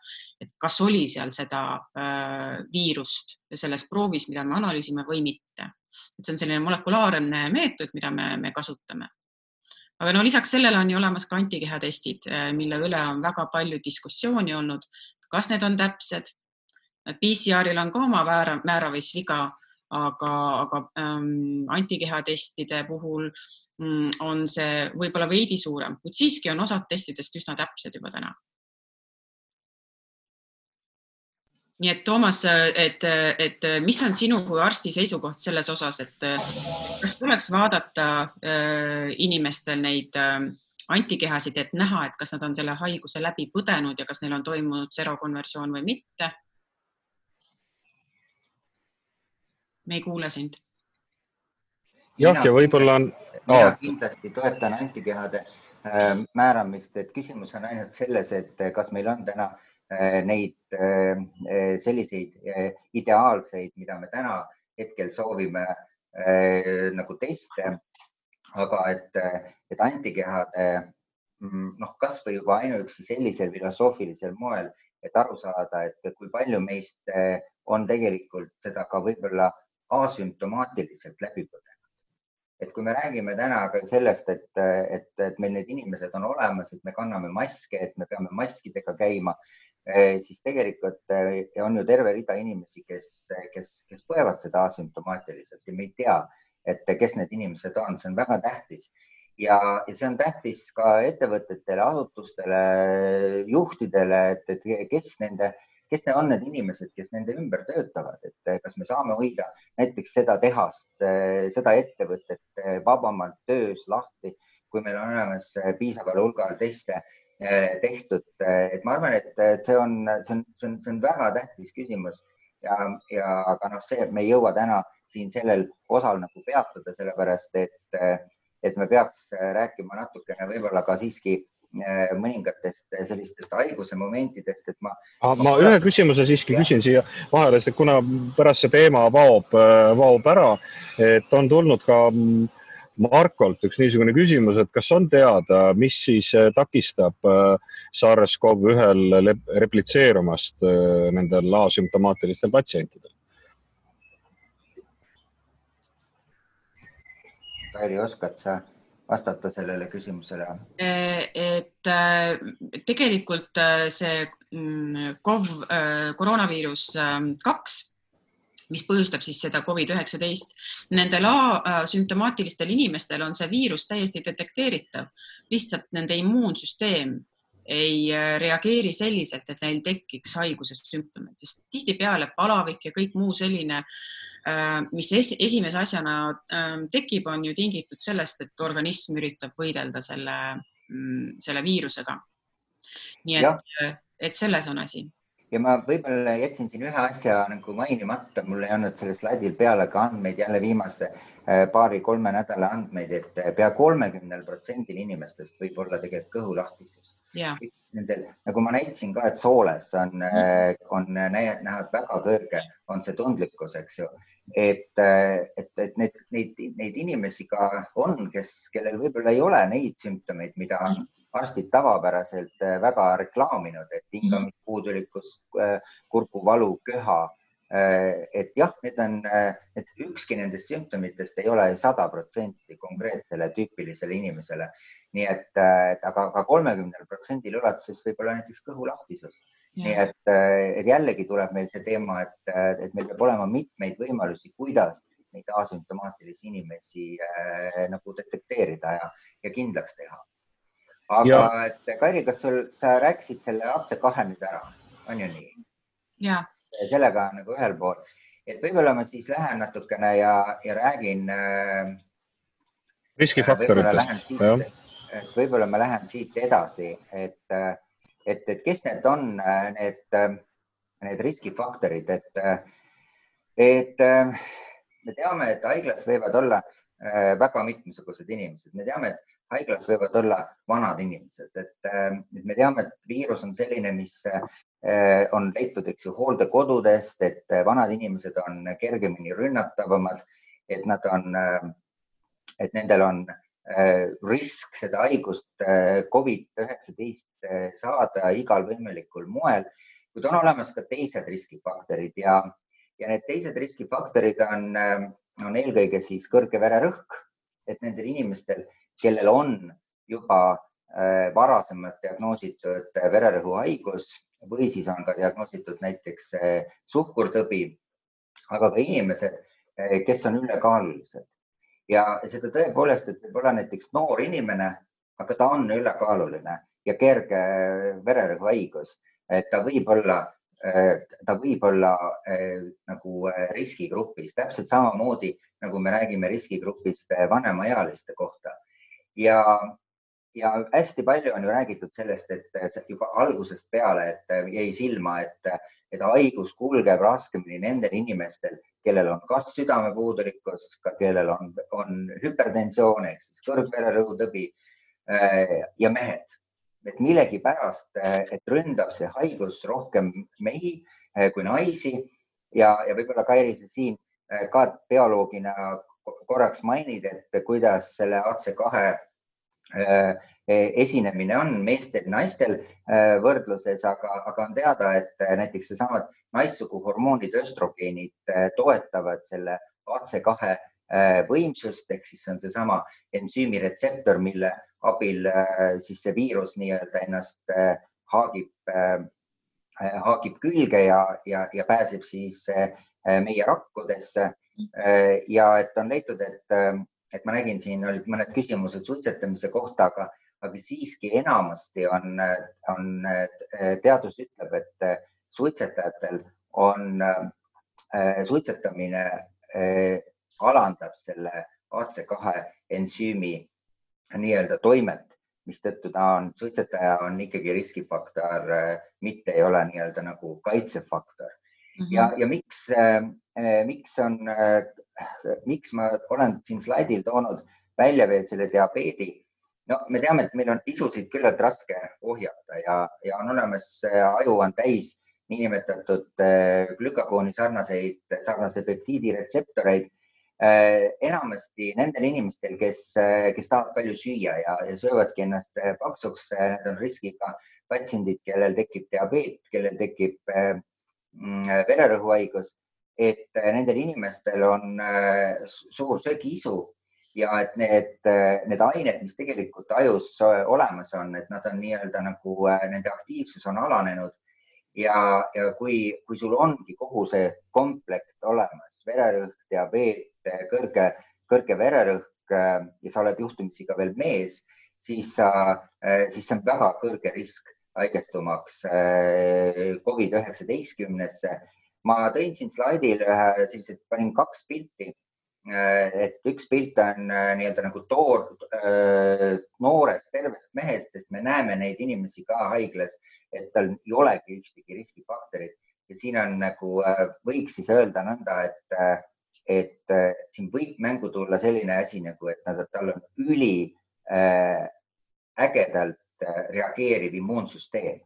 C: et kas oli seal seda äh, viirust selles proovis, mida me analüüsime või mitte. et see on selline molekulaarne meetod, mida me, me kasutame aga no lisaks sellele on ju olemas ka antikehatestid, mille üle on väga palju diskussiooni olnud, kas need on täpsed. PCR-il on ka oma määramisviga aga, aga ähm, antikehatestide puhul mm, on see võib-olla veidi suurem, kuid siiski on osad testidest üsna täpsed juba täna. nii et Toomas, et, et mis on sinu kui arsti seisukoht selles osas, et kas tuleks vaadata äh, inimestel neid äh, antikehasid, et näha, et kas nad on selle haiguse läbi põdenud ja kas neil on toimunud serokonversioon või mitte me ei kuule sind.
B: jah, ja võib-olla on.
D: mina kindlasti toetan antikehade äh, määramist, et küsimus on ainult selles, et kas meil on täna äh, neid äh, selliseid ideaalseid, mida me täna hetkel soovime nagu teste, aga et, et antikehade mm, noh, kasvõi juba ainuüksi sellisel filosoofilisel moel, et aru saada, et kui palju meist on tegelikult seda ka võib-olla asümptomaatiliselt läbi põdenud. et kui me räägime täna ka sellest, et, et, et meil need inimesed on olemas, et me kanname maske, et me peame maskidega käima, eh, siis tegelikult eh, on ju terve rida inimesi, kes, kes, kes põevad seda asümptomaatiliselt ja me ei tea, et kes need inimesed on, see on väga tähtis ja, ja see on tähtis ka ettevõtetele, asutustele, juhtidele, et, et kes nende kes on need inimesed, kes nende ümber töötavad, et eh, kas me saame hoida näiteks seda tehast, eh, seda ettevõtet eh, vabamalt töös lahti, kui meil on olemas piisaval hulgal teste tehtud, et ma arvan, et see on, see on, see on, see on väga tähtis küsimus ja, ja aga noh, see, me ei jõua täna siin sellel osal nagu peatuda, sellepärast et, et me peaks rääkima natukene võib-olla ka siiski mõningatest sellistest haiguse momentidest, et ma.
B: ma ühe küsimuse siiski küsin siia vahele, sest kuna pärast see teema vaob, äh, vaob ära, et on tulnud ka mm, Markolt üks niisugune küsimus, et kas on teada, mis siis äh, takistab SARS-CoV-1-l replitseerumast nendel asümptomaatilistel patsientidel?
D: Kairi, oskad sa vastata sellele küsimusele?
C: et äh, tegelikult äh, see mm, COV, äh, koroonaviirus ähm, kaks, mis põhjustab siis seda Covid-19, nendel sümptomaatilistel inimestel on see viirus täiesti detekteeritav, lihtsalt nende immuunsüsteem ei reageeri selliselt, et neil tekiks haiguse sümptomeid, sest tihtipeale palavik ja kõik muu selline äh, Äh, mis es, esimese asjana ähm, tekib, on ju tingitud sellest, et organism üritab võidelda selle, mm, selle viirusega. nii et, äh, et selles on asi.
D: ja ma võib-olla jätsin siin ühe asja nagu mainimata, mul ei olnud sellel slaidil peale ka andmeid jälle viimase äh, paari-kolme nädala andmeid, et pea kolmekümnel protsendil inimestest võib olla tegelikult kõhulahtisus nendel, nagu ma näitasin ka, et sooles on mm., on näha väga kõrge, on see tundlikkus, eks ju et, et, et need, neid, neid inimesi ka on, kes, kellel võib-olla ei ole neid sümptomeid, mida mm. arstid tavapäraselt väga reklaaminud, et hingamispuudulikkus, äh, kurguvalu, köha. Et jah, need on, et ükski nendest sümptomitest ei ole sada protsenti konkreetsele tüüpilisele inimesele. Nii et, aga ka kolmekümnel protsendil ulatuses võib olla näiteks kõhulahtisus nii et, et jällegi tuleb meil see teema, et, et meil peab olema mitmeid võimalusi, kuidas neid asümptomaatilisi inimesi äh, nagu detekteerida ja, ja kindlaks teha. aga ja. et Kairi, kas sul, sa rääkisid selle AC2 nüüd ära, on ju nii? sellega nagu ühel pool, et võib-olla ma siis lähen natukene ja, ja räägin äh,.
B: riskifaktoritest, jah.
D: Et võib-olla ma lähen siit edasi, et, et, et kes need on, need, need riskifaktorid, et, et me teame, et haiglas võivad olla äh, väga mitmesugused inimesed, me teame, et haiglas võivad olla vanad inimesed, et äh, me teame, et viirus on selline, mis äh, on leitud, eks ju, hooldekodudest, et vanad inimesed on kergemini rünnatavamad, et nad on, et nendel on risk seda haigust Covid-19 saada igal võimalikul moel, kuid on olemas ka teised riskifaktorid ja ja need teised riskifaktorid on, äh, on eelkõige siis kõrge vererõhk, et nendel inimestel, kellel on juba äh, varasemalt diagnoositud vererõhuhaigus või siis on ka diagnoositud näiteks äh, suhkurtõbi, aga ka inimesed, kes on ülekaalulised ja seda tõepoolest, et võib-olla näiteks noor inimene, aga ta on ülekaaluline ja kerge vererõhuhaigus, et ta võib olla Äh, ta võib olla äh, nagu äh, riskigrupis, täpselt samamoodi nagu me räägime riskigrupist vanemaealiste kohta. ja, ja hästi palju on ju räägitud sellest, et juba algusest peale, et jäi silma, et, et haigus kulgeb raskemini nendel inimestel, kellel on kas südamepuudulikkus, kellel on, on hüpertensioon ehk siis kõrgvererõhutõbi ja mehed. Et millegipärast, eh, et ründab see haigus rohkem mehi eh, kui naisi. Ja, ja võib-olla Kairi, sa siin ka bioloogina korraks mainid, et kuidas selle AC2 esinemine on meestel naistel võrdluses, aga, aga on teada, et näiteks seesamad naissuguhormoonid, östrogeenid toetavad selle AC2 võimsust ehk siis on seesama ensüümiretseptor, mille abil äh, siis see viirus nii-öelda ennast äh, haagib, äh, haagib külge ja, ja, ja pääseb siis meie rakkudesse. ja et on leitud, et, et ma nägin, siin olid mõned küsimused suitsetamise kohta, aga, aga siiski enamasti on, on teadus ütleb, et suitsetajatel on suitsetamine alandab selle AC2 ensüümi nii-öelda toimet, mistõttu ta on, suitsetaja on ikkagi riskifaktor, mitte ei ole nii-öelda nagu kaitsefaktor mm. -hmm. ja, ja miks, äh, miks on, äh, miks ma olen siin slaidil toonud välja veel selle diabeedi? no me teame, et meil on isusid küllalt raske ohjata ja, ja on olemas, äh, aju on täis niinimetatud glükagooni sarnaseid, sarnase peptiidi retseptoreid enamasti nendel inimestel, kes, kes tahavad palju süüa ja, ja söövadki ennast paksuks, need on riskiga patsiendid, kellel tekib diabeet, kellel tekib mm, vererõhuhaigus, et nendel inimestel on suur söögiisu ja et need, need ained, mis tegelikult ajus olemas on, et nad on nii-öelda nagu nende aktiivsus on alanenud ja, ja kui, kui sul ongi kogu see komplekt olemas, vererõhk, diabeet, kõrge, kõrge vererõhk äh, ja sa oled juhtumisi ka veel mees, siis sa, äh, siis see on väga kõrge risk haigestumaks äh, Covid-19-sse. Ma tõin siin slaidil ühe sellised, panin kaks pilti et üks pilt on nii-öelda nagu toor, noorest tervest mehest, sest me näeme neid inimesi ka haiglas et tal ei olegi ühtegi riskifaktorit ja siin on nagu, äh, võiks siis öelda nõnda, et, äh, et äh, siin võib mängu tulla selline asi nagu, et nad, tal on üli äh, reageeriv immuunsüsteem.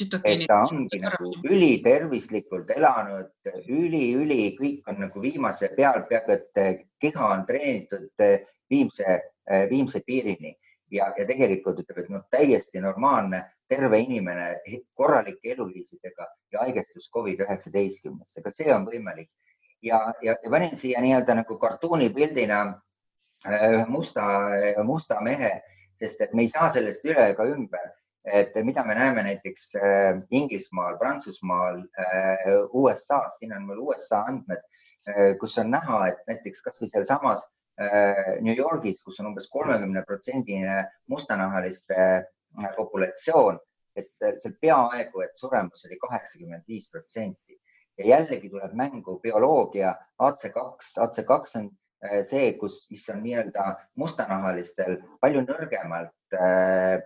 D: Et ta ongi nagu ülitervislikult elanud üli,, üli-üli, kõik on nagu viimase peal, peaaegu et keha on treenitud viimse, viimse piirini. Ja, ja tegelikult ütleb, et noh, täiesti normaalne terve inimene korralike eluviisidega ja haigestus Covid-19-sse, ka see on võimalik. ja, ja, ja panin siia nii-öelda nagu kartuunipildina ühe musta, musta mehe, sest et me ei saa sellest üle ega ümber, et mida me näeme näiteks äh, Inglismaal, Prantsusmaal, äh, USA-s, siin on mul USA andmed, kus on näha, et näiteks kasvõi sealsamas New Yorgis, kus on umbes kolmekümne protsendine mustanahaliste populatsioon, et seal peaaegu, et suremus oli kaheksakümmend viis protsenti. Ja jällegi tuleb mängu bioloogia AC2, AC2 on see, kus, mis on nii-öelda mustanahalistel palju nõrgemalt äh,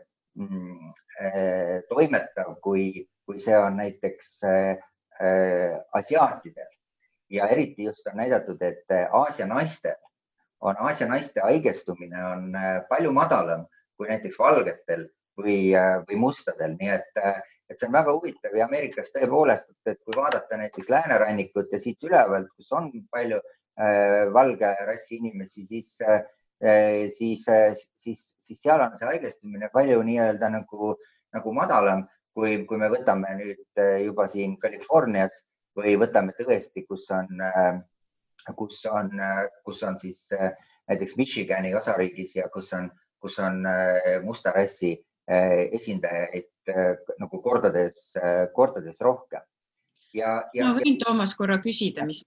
D: toimetav, kui, kui see on näiteks äh, asiaatidel ja eriti just on näidatud, et Aasia naistel on Aasia naiste haigestumine on palju madalam kui näiteks valgetel või, või mustadel, nii et, et see on väga huvitav ja Ameerikas tõepoolest, et kui vaadata näiteks läänerannikut ja siit ülevalt, kus on palju äh, valge rassi inimesi, siis äh, Eh, siis, eh, siis, siis seal on see haigestumine palju nii-öelda nagu, nagu madalam, kui, kui me võtame nüüd eh, juba siin Californias või võtame tõesti, kus on, kus on, kus on siis näiteks Michigani osariigis ja kus on, kus on musta rassi esindajaid nagu kordades, kordades rohkem.
C: ja, ja. ma võin Toomas korra küsida, mis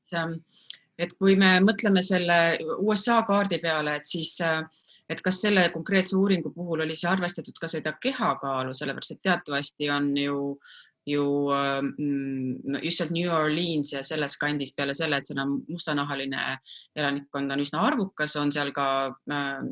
C: et kui me mõtleme selle USA kaardi peale, et siis, et kas selle konkreetse uuringu puhul oli see arvestatud ka seda kehakaalu, sellepärast et teatavasti on ju ju mm, just sealt New Orleans ja selles kandis peale selle, et seal on mustanahaline elanikkond on üsna arvukas, on seal ka äh,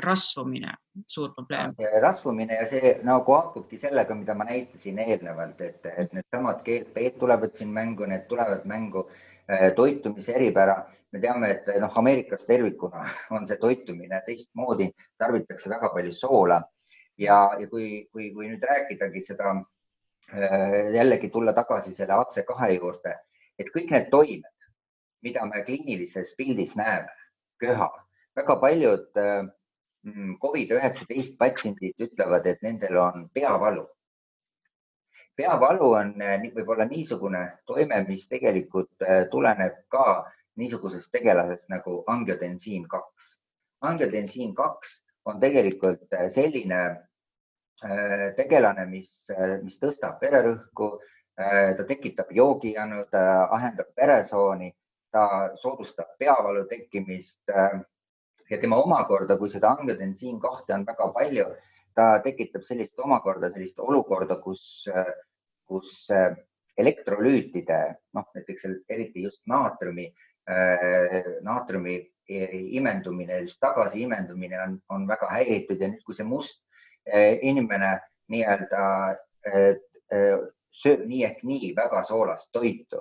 C: rasvumine suur probleem.
D: rasvumine ja see nagu haakubki sellega, mida ma näitasin eelnevalt, et, et needsamad GLP-d tulevad siin mängu, need tulevad mängu äh, Äh, toitumise eripära. me teame, et noh, Ameerikas tervikuna on see toitumine teistmoodi, tarbitakse väga palju soola ja, ja kui, kui, kui nüüd rääkidagi seda äh, jällegi tulla tagasi selle AC2 juurde, et kõik need toimed, mida me kliinilises pildis näeme, köha, väga paljud mm, Covid-19 patsiendid ütlevad, et nendel on peavalu peavalu on eh, võib-olla niisugune toime, mis tegelikult eh, tuleneb ka niisugusest tegelasest nagu angiotensiin kaks. angiotensiin kaks on tegelikult eh, selline tegelane, mis, mis tõstab vererõhku, ta tekitab joogijanu, ta ahendab veresooni, ta soodustab peavalu tekkimist ja tema omakorda, kui seda angiotensiin kahte on väga palju, ta tekitab sellist omakorda sellist olukorda, kus kus äh, elektrolüütide, noh näiteks eriti just naatriumi, äh, naatriumi imendumine, just tagasi imendumine on, on väga häiritud ja nüüd, kui see must äh, inimene nii-öelda sööb nii ehk nii väga soolast toitu.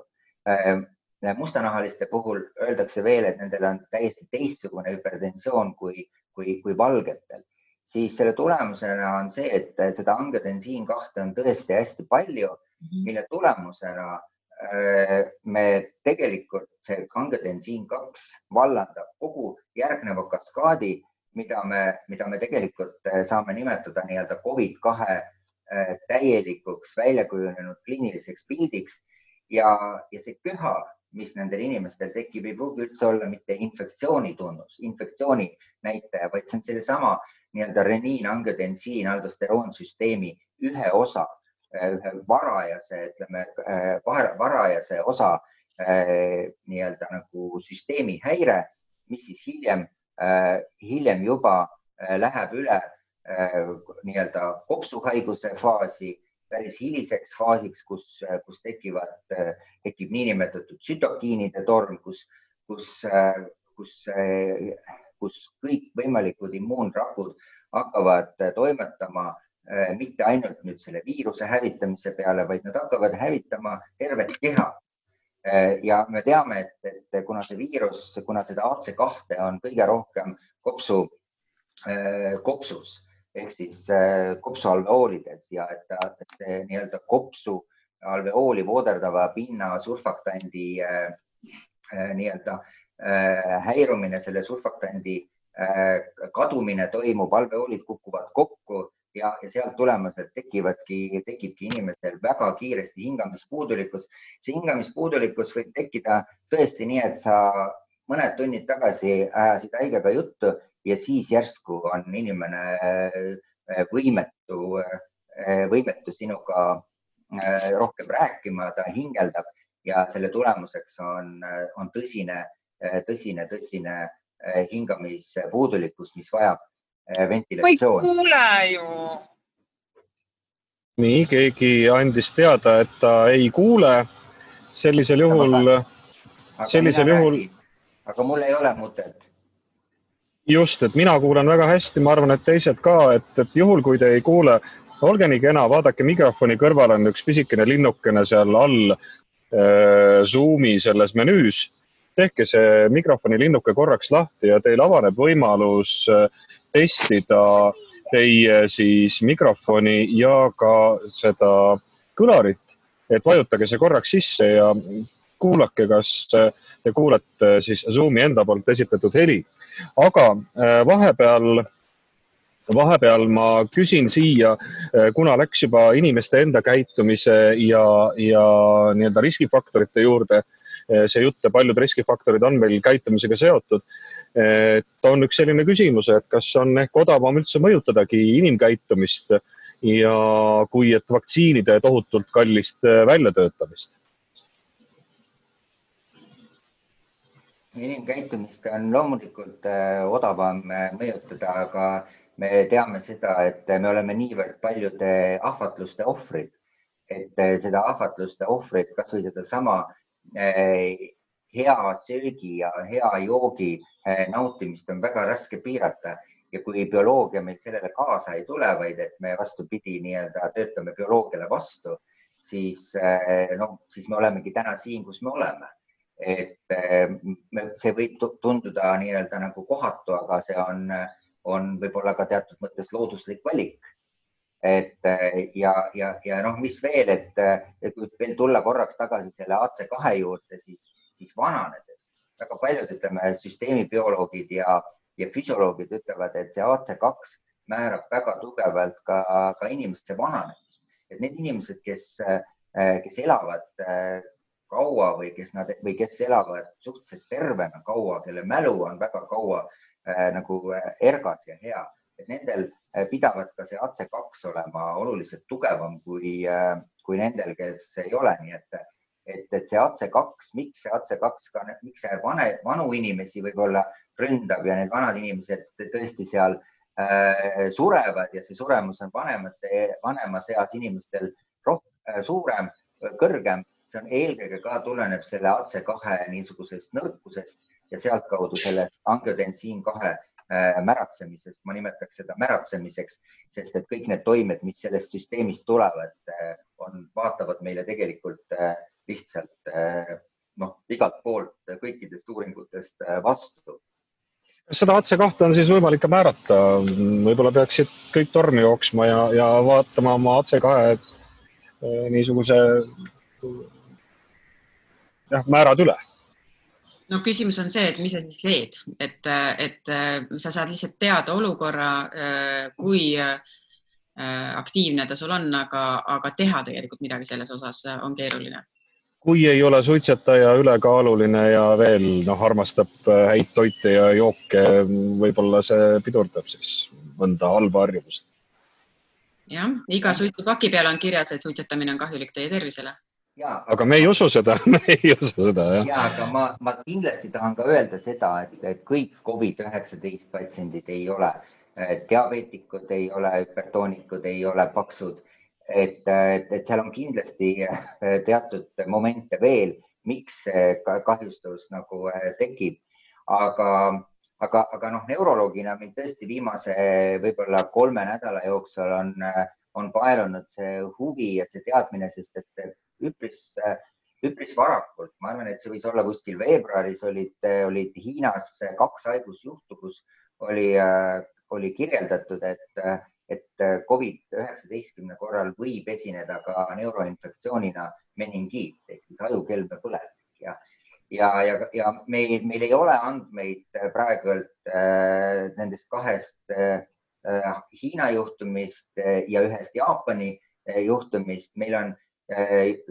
D: mustanahaliste puhul öeldakse veel, et nendel on täiesti teistsugune hüpertensioon kui, kui, kui valgetel siis selle tulemusena on see, et seda angiotensiin kahte on tõesti hästi palju mm, -hmm. mille tulemusena äh, me tegelikult see angiotensiin kaks vallandab kogu järgneva kaskaadi, mida me, mida me tegelikult äh, saame nimetada nii-öelda Covid kahe äh, täielikuks välja kujunenud kliiniliseks pildiks ja, ja see köha, mis nendel inimestel tekib, ei pruugi üldse olla mitte infektsiooni tunnus, infektsiooni näitaja, vaid see on sellesama nii-öelda reniin-angiotensiin aldosteroonsüsteemi ühe osa, ühe varajase, ütleme varajase osa nii-öelda nagu süsteemi häire, mis siis hiljem, hiljem juba läheb üle nii-öelda kopsuhaiguse faasi, päris hiliseks faasiks, kus, kus tekivad, tekib niinimetatud tsütokiinide torm, kus, kus, kus kus kõikvõimalikud immuunrakud hakkavad toimetama eh, mitte ainult nüüd selle viiruse hävitamise peale, vaid nad hakkavad hävitama tervet keha. Eh, ja me teame, et, et kuna see viirus, kuna seda AC2 on kõige rohkem kopsu, kopsus ehk siis kopsualveoolides ja et, et nii-öelda kopsu alveooli vooderdava pinna surfaktandi nii-öelda äh, Äh, häirumine, selle surfaktandi äh, kadumine toimub, alveoolid kukuvad kokku ja, ja sealt tulemusel tekivadki, tekibki inimestel väga kiiresti hingamispuudulikkus. see hingamispuudulikkus võib tekkida tõesti nii, et sa mõned tunnid tagasi ajasid haigega juttu ja siis järsku on inimene äh, võimetu võimetu sinuga rohkem rääkima, ta hingeldab ja selle tulemuseks on, on tõsine, tõsine, tõsine hingamispuudulikkus, mis vajab ventilatsiooni.
E: ma ei kuule ju.
B: nii, keegi andis teada, et ta ei kuule. sellisel juhul, sellisel juhul.
D: aga mul ei ole mutet
B: just, et mina kuulen väga hästi, ma arvan, et teised ka, et, et juhul, kui te ei kuule, olge nii kena, vaadake mikrofoni kõrval on üks pisikene linnukene seal all äh, Zoomi selles menüüs. Tehke see mikrofoni linnuke korraks lahti ja teil avaneb võimalus äh, testida teie siis mikrofoni ja ka seda kõlarit. et vajutage see korraks sisse ja kuulake, kas te kuulete siis Zoomi enda poolt esitatud heli aga äh, vahepeal vahepeal ma küsin siia, äh, kuna läks juba inimeste enda käitumise ja, ja nii-öelda riskifaktorite juurde, äh, see jutt ja paljud riskifaktorid on meil käitumisega seotud. et on üks selline küsimus, et kas on ehk odavam üldse mõjutadagi inimkäitumist ja kui et vaktsiinide tohutult kallist väljatöötamist
D: inimkäitumist on loomulikult odavam mõjutada, aga me teame seda, et me oleme niivõrd paljude ahvatluste ohvrid, et seda ahvatluste ohvrit, kasvõi sedasama hea söögi ja hea joogi nautimist on väga raske piirata ja kui bioloogia meil sellele kaasa ei tule, vaid et me vastupidi nii-öelda töötame bioloogiale vastu, siis noh, siis me olemegi täna siin, kus me oleme et eh, see võib tunduda nii-öelda nagu kohatu, aga see on, on võib-olla ka teatud mõttes looduslik valik. Et eh, ja, ja, ja noh, mis veel, et, kui veel tulla korraks tagasi selle AC2 juurde, siis, siis vananedes. Väga paljud, ütleme, süsteemibioloogid ja, ja füsioloogid ütlevad, et see AC2 määrab väga tugevalt ka, ka inimeste vananemist, et need inimesed, kes, kes elavad kaua või kes nad või kes elavad suhteliselt tervena kaua, kelle mälu on väga kaua äh, nagu ergas ja hea, et nendel äh, pidavat ka see AC2 olema oluliselt tugevam kui äh,, kui nendel, kes ei ole, nii et, et, et see AC2, miks see AC2 ka, miks see vane, vanu inimesi võib-olla ründab ja need vanad inimesed tõesti seal äh, surevad ja see suremus on vanemate, vanemas eas inimestel rohkem, äh, suurem, kõrgem see on eelkõige ka tuleneb selle AC2 niisugusest nõrkusest ja sealtkaudu sellest angiotensiin kahe märatsemisest, ma nimetaks seda märatsemiseks, sest et kõik need toimed, mis sellest süsteemist tulevad, äh, on, vaatavad meile tegelikult äh, lihtsalt noh, igalt poolt kõikidest uuringutest vastu.
B: kas seda AC2 on siis võimalik ka määrata, võib-olla peaksid kõik tormi jooksma ja, ja vaatama oma AC2 niisuguse jah, määrad üle
C: no küsimus on see, et mis sa siis teed, et, et sa saad lihtsalt teada olukorra, kui aktiivne ta sul on, aga, aga teha tegelikult midagi selles osas on keeruline.
B: kui ei ole suitsetaja, ülekaaluline ja veel noh, armastab häid toite ja jooke, võib-olla see pidurdab siis mõnda halba harjumust.
C: jah, iga suitsupaki peal on kirjas, et suitsetamine on kahjulik teie tervisele
B: aga me ei usu seda me ei usu seda, jah.
D: ja, aga ma, ma kindlasti tahan ka öelda seda, et, kõik Covid-19 patsiendid ei ole diabeetikud, ei ole hüpertoonikud, ei ole paksud. et, et, et seal on kindlasti teatud momente veel, miks kahjustus nagu äh, tekib. aga, aga, aga noh, neuroloogina mind tõesti viimase võib-olla kolme nädala jooksul on, on paelunud see huvi ja see teadmine, sest et üpris, üpris varakult, ma arvan, et see võis olla kuskil veebruaris olid, olid Hiinas kaks haigusjuhtu, kus oli, oli kirjeldatud, et, et Covid-19 korral võib esineda ka neuroinfektsioonina meningiit ehk siis ajukelme põletik ja ja, ja, ja meil, meil ei ole andmeid praegult äh, nendest kahest äh, Hiina juhtumist ja ühest Jaapani juhtumist. meil on Äh,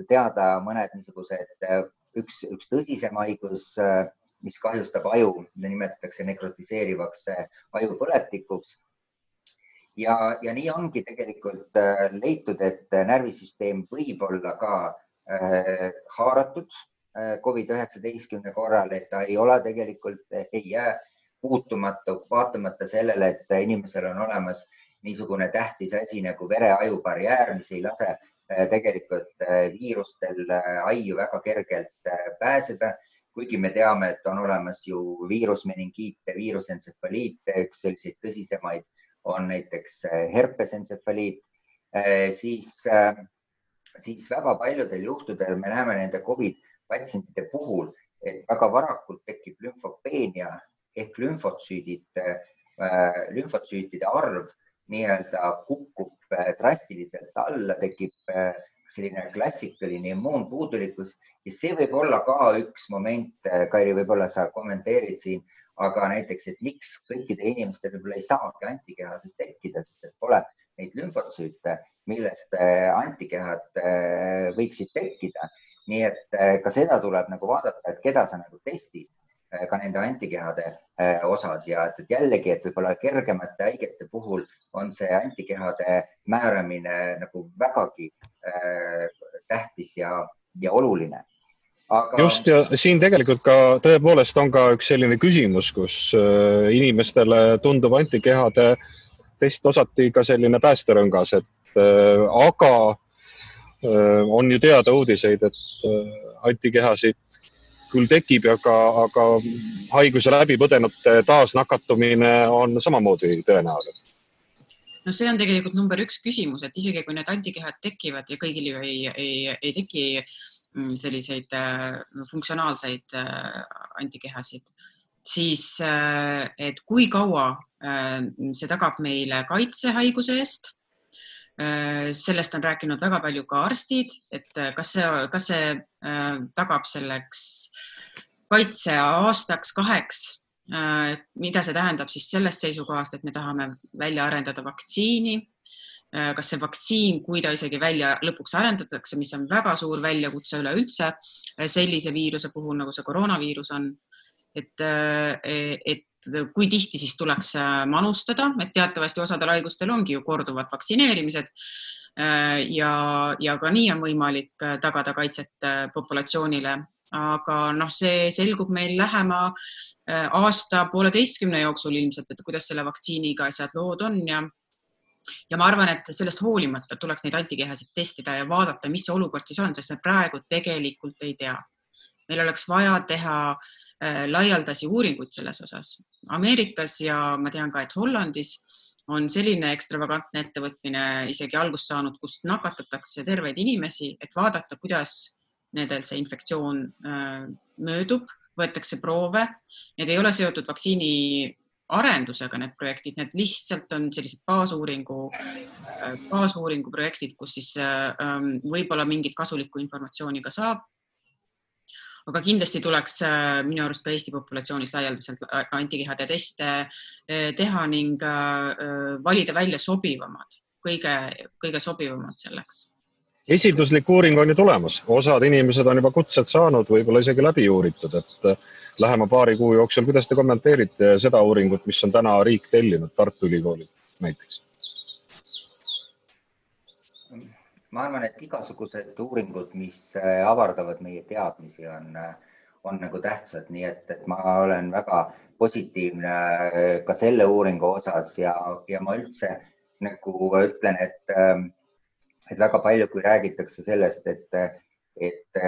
D: teada mõned niisugused, äh, üks, üks tõsisem haigus, äh, mis kahjustab aju, mida nimetatakse nekrotiseerivaks ajupõletikuks. ja, ja nii ongi tegelikult leitud, et närvisüsteem võib olla ka äh, haaratud Covid-19 korral, et ta ei ole tegelikult, ei jää puutumata, vaatamata sellele, et inimesel on olemas niisugune tähtis asi nagu vere-aju barjäär, mis ei lase tegelikult viirustel aiu väga kergelt pääseda. Kuigi me teame, et on olemas ju viirusmeningiite, viirusentsefaliite, üks selliseid tõsisemaid on näiteks äh, herpesentsefaliit, äh, siis, äh, siis väga paljudel juhtudel me näeme nende Covid patsientide puhul, et väga varakult tekib lümfopeenia ehk lümfotsüüdid, lümfotsüütide arv nii-öelda kukub drastiliselt alla, tekib selline klassikaline immuunpuudulikkus ja see võib olla ka üks moment, Kairi, võib-olla sa kommenteerid siin, aga näiteks, et miks kõikidel inimestel võib-olla ei saagi antikehasid tekkida, sest et pole neid lümfotsüüte, millest äh, antikehad äh, võiksid tekkida. nii et äh, ka seda tuleb nagu vaadata, et keda sa nagu testid ka nende antikehade osas ja et, et jällegi, et võib-olla kergemate haigete puhul on see antikehade määramine nagu vägagi äh, tähtis ja, ja oluline.
B: Aga... just ja siin tegelikult ka tõepoolest on ka üks selline küsimus, kus inimestele tundub antikehade test osati ka selline päästerõngas, et äh, aga äh, on ju teada uudiseid, et antikehasid küll tekib, aga, aga haiguse läbi põdenute taasnakatumine on samamoodi tõenäoline.
C: No see on tegelikult number üks küsimus, et isegi kui need antikehad tekivad ja kõigil ju ei, ei, ei teki mm, selliseid äh, funktsionaalseid äh, antikehasid, siis äh, et kui kaua see tagab meile kaitse haiguse eest sellest on rääkinud väga palju ka arstid, et kas see, kas see tagab selleks kaitse aastaks, kaheks Äh, mida see tähendab siis sellest seisukohast, et me tahame välja arendada vaktsiini. Äh, kas see vaktsiin, kui ta isegi välja lõpuks arendatakse, mis on väga suur väljakutse üleüldse äh, sellise viiruse puhul, nagu see koroonaviirus on. et, et kui tihti siis tuleks manustada, et teatavasti osadel haigustel ongi ju korduvad vaktsineerimised ja, ja ka nii on võimalik tagada kaitset populatsioonile aga noh, see selgub meil lähema Äh, aasta pooleteistkümne jooksul ilmselt, et kuidas selle vaktsiiniga asjad lood on ja ja ma arvan, et sellest hoolimata tuleks neid antikehasid testida ja vaadata, mis see olukord siis on, sest me praegu tegelikult ei tea. meil oleks vaja teha äh, laialdasi uuringuid selles osas. Ameerikas ja ma tean ka, et Hollandis on selline ekstravagantne ettevõtmine isegi algust saanud, kus nakatatakse terveid inimesi, et vaadata, kuidas nendel see infektsioon äh, möödub võetakse proove, need ei ole seotud vaktsiini arendusega, need projektid, need lihtsalt on sellised baasuuringu, baasuuringu projektid, kus siis ähm, võib-olla mingit kasulikku informatsiooni ka saab. Aga kindlasti tuleks äh, minu arust ka Eesti populatsioonis laialdaselt antikehade teste äh, teha ning äh, valida välja sobivamad, kõige, kõige sobivamad selleks
B: esinduslik uuring on ju tulemas, osad inimesed on juba kutsed saanud, võib-olla isegi läbi uuritud, et äh, lähema paari kuu jooksul, kuidas te kommenteerite seda uuringut, mis on täna riik tellinud Tartu Ülikoolilt näiteks?
D: Ma arvan, et igasugused uuringud, mis äh, avardavad meie teadmisi, on, äh, on nagu tähtsad, nii et, et ma olen väga positiivne ka selle uuringu osas ja, ja ma üldse nagu ütlen, et ähm, et väga palju, kui räägitakse sellest, et, et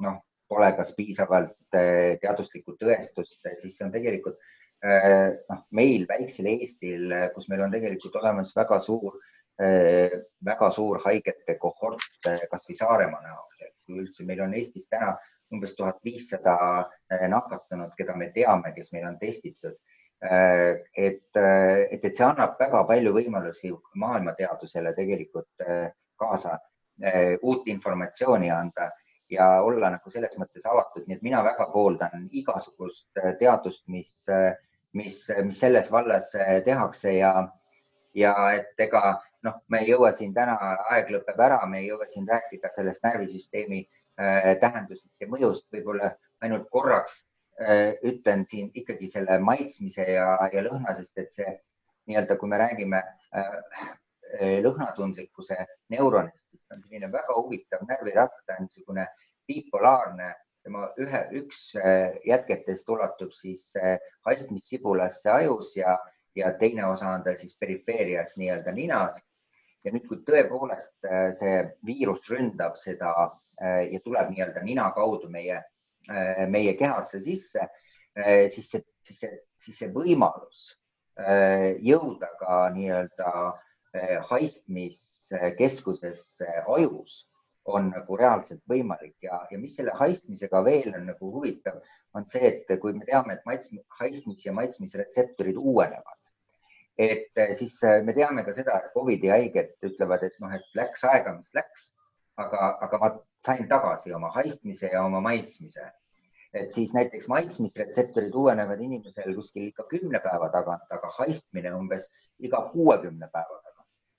D: noh, pole kas piisavalt teaduslikku tõestust, siis see on tegelikult noh, meil väiksel Eestil, kus meil on tegelikult olemas väga suur, eh, väga suur haigete kohort, kasvõi Saaremaa näol, et üldse meil on Eestis täna umbes tuhat viissada nakatunut, keda me teame, kes meil on testitud et, et, et see annab väga palju võimalusi maailmateadusele tegelikult kaasa eh, uut informatsiooni anda ja olla nagu selles mõttes avatud, nii et mina väga pooldan igasugust eh, teadust, mis, eh, mis, mis selles vallas tehakse ja, ja et ega noh, me ei jõua siin täna, aeg lõpeb ära, me ei jõua siin rääkida sellest närvisüsteemi tähendusest ja mõjust, võib-olla ainult korraks ütlen siin ikkagi selle maitsmise ja, ja lõhna, sest et see nii-öelda, kui me räägime lõhnatundlikkuse neuronist, siis on selline väga huvitav närvirakt, ta on niisugune bipolaarne, tema ühe, üks jätketest ulatub siis haistmissibulasse ajus ja, ja teine osa on tal siis perifeerias nii-öelda ninas. ja nüüd, kui tõepoolest see viirus ründab seda ja tuleb nii-öelda nina kaudu meie, meie kehasse sisse, siis see, siis see, siis see võimalus jõuda ka nii-öelda haistmiskeskusesse ajus on nagu reaalselt võimalik ja, ja mis selle haistmisega veel on nagu huvitav, on see, et kui me teame, et maits, haistmis ja maitsmisretseptorid uuenevad, et siis me teame ka seda, et Covidi haiged ütlevad, et noh, et läks aega, mis läks, aga, aga ma sain tagasi oma haistmise ja oma maitsmise. et siis näiteks maitsmisretseptorid uuenevad inimesel kuskil ikka kümne päeva tagant, aga haistmine umbes iga kuuekümne päeva tagant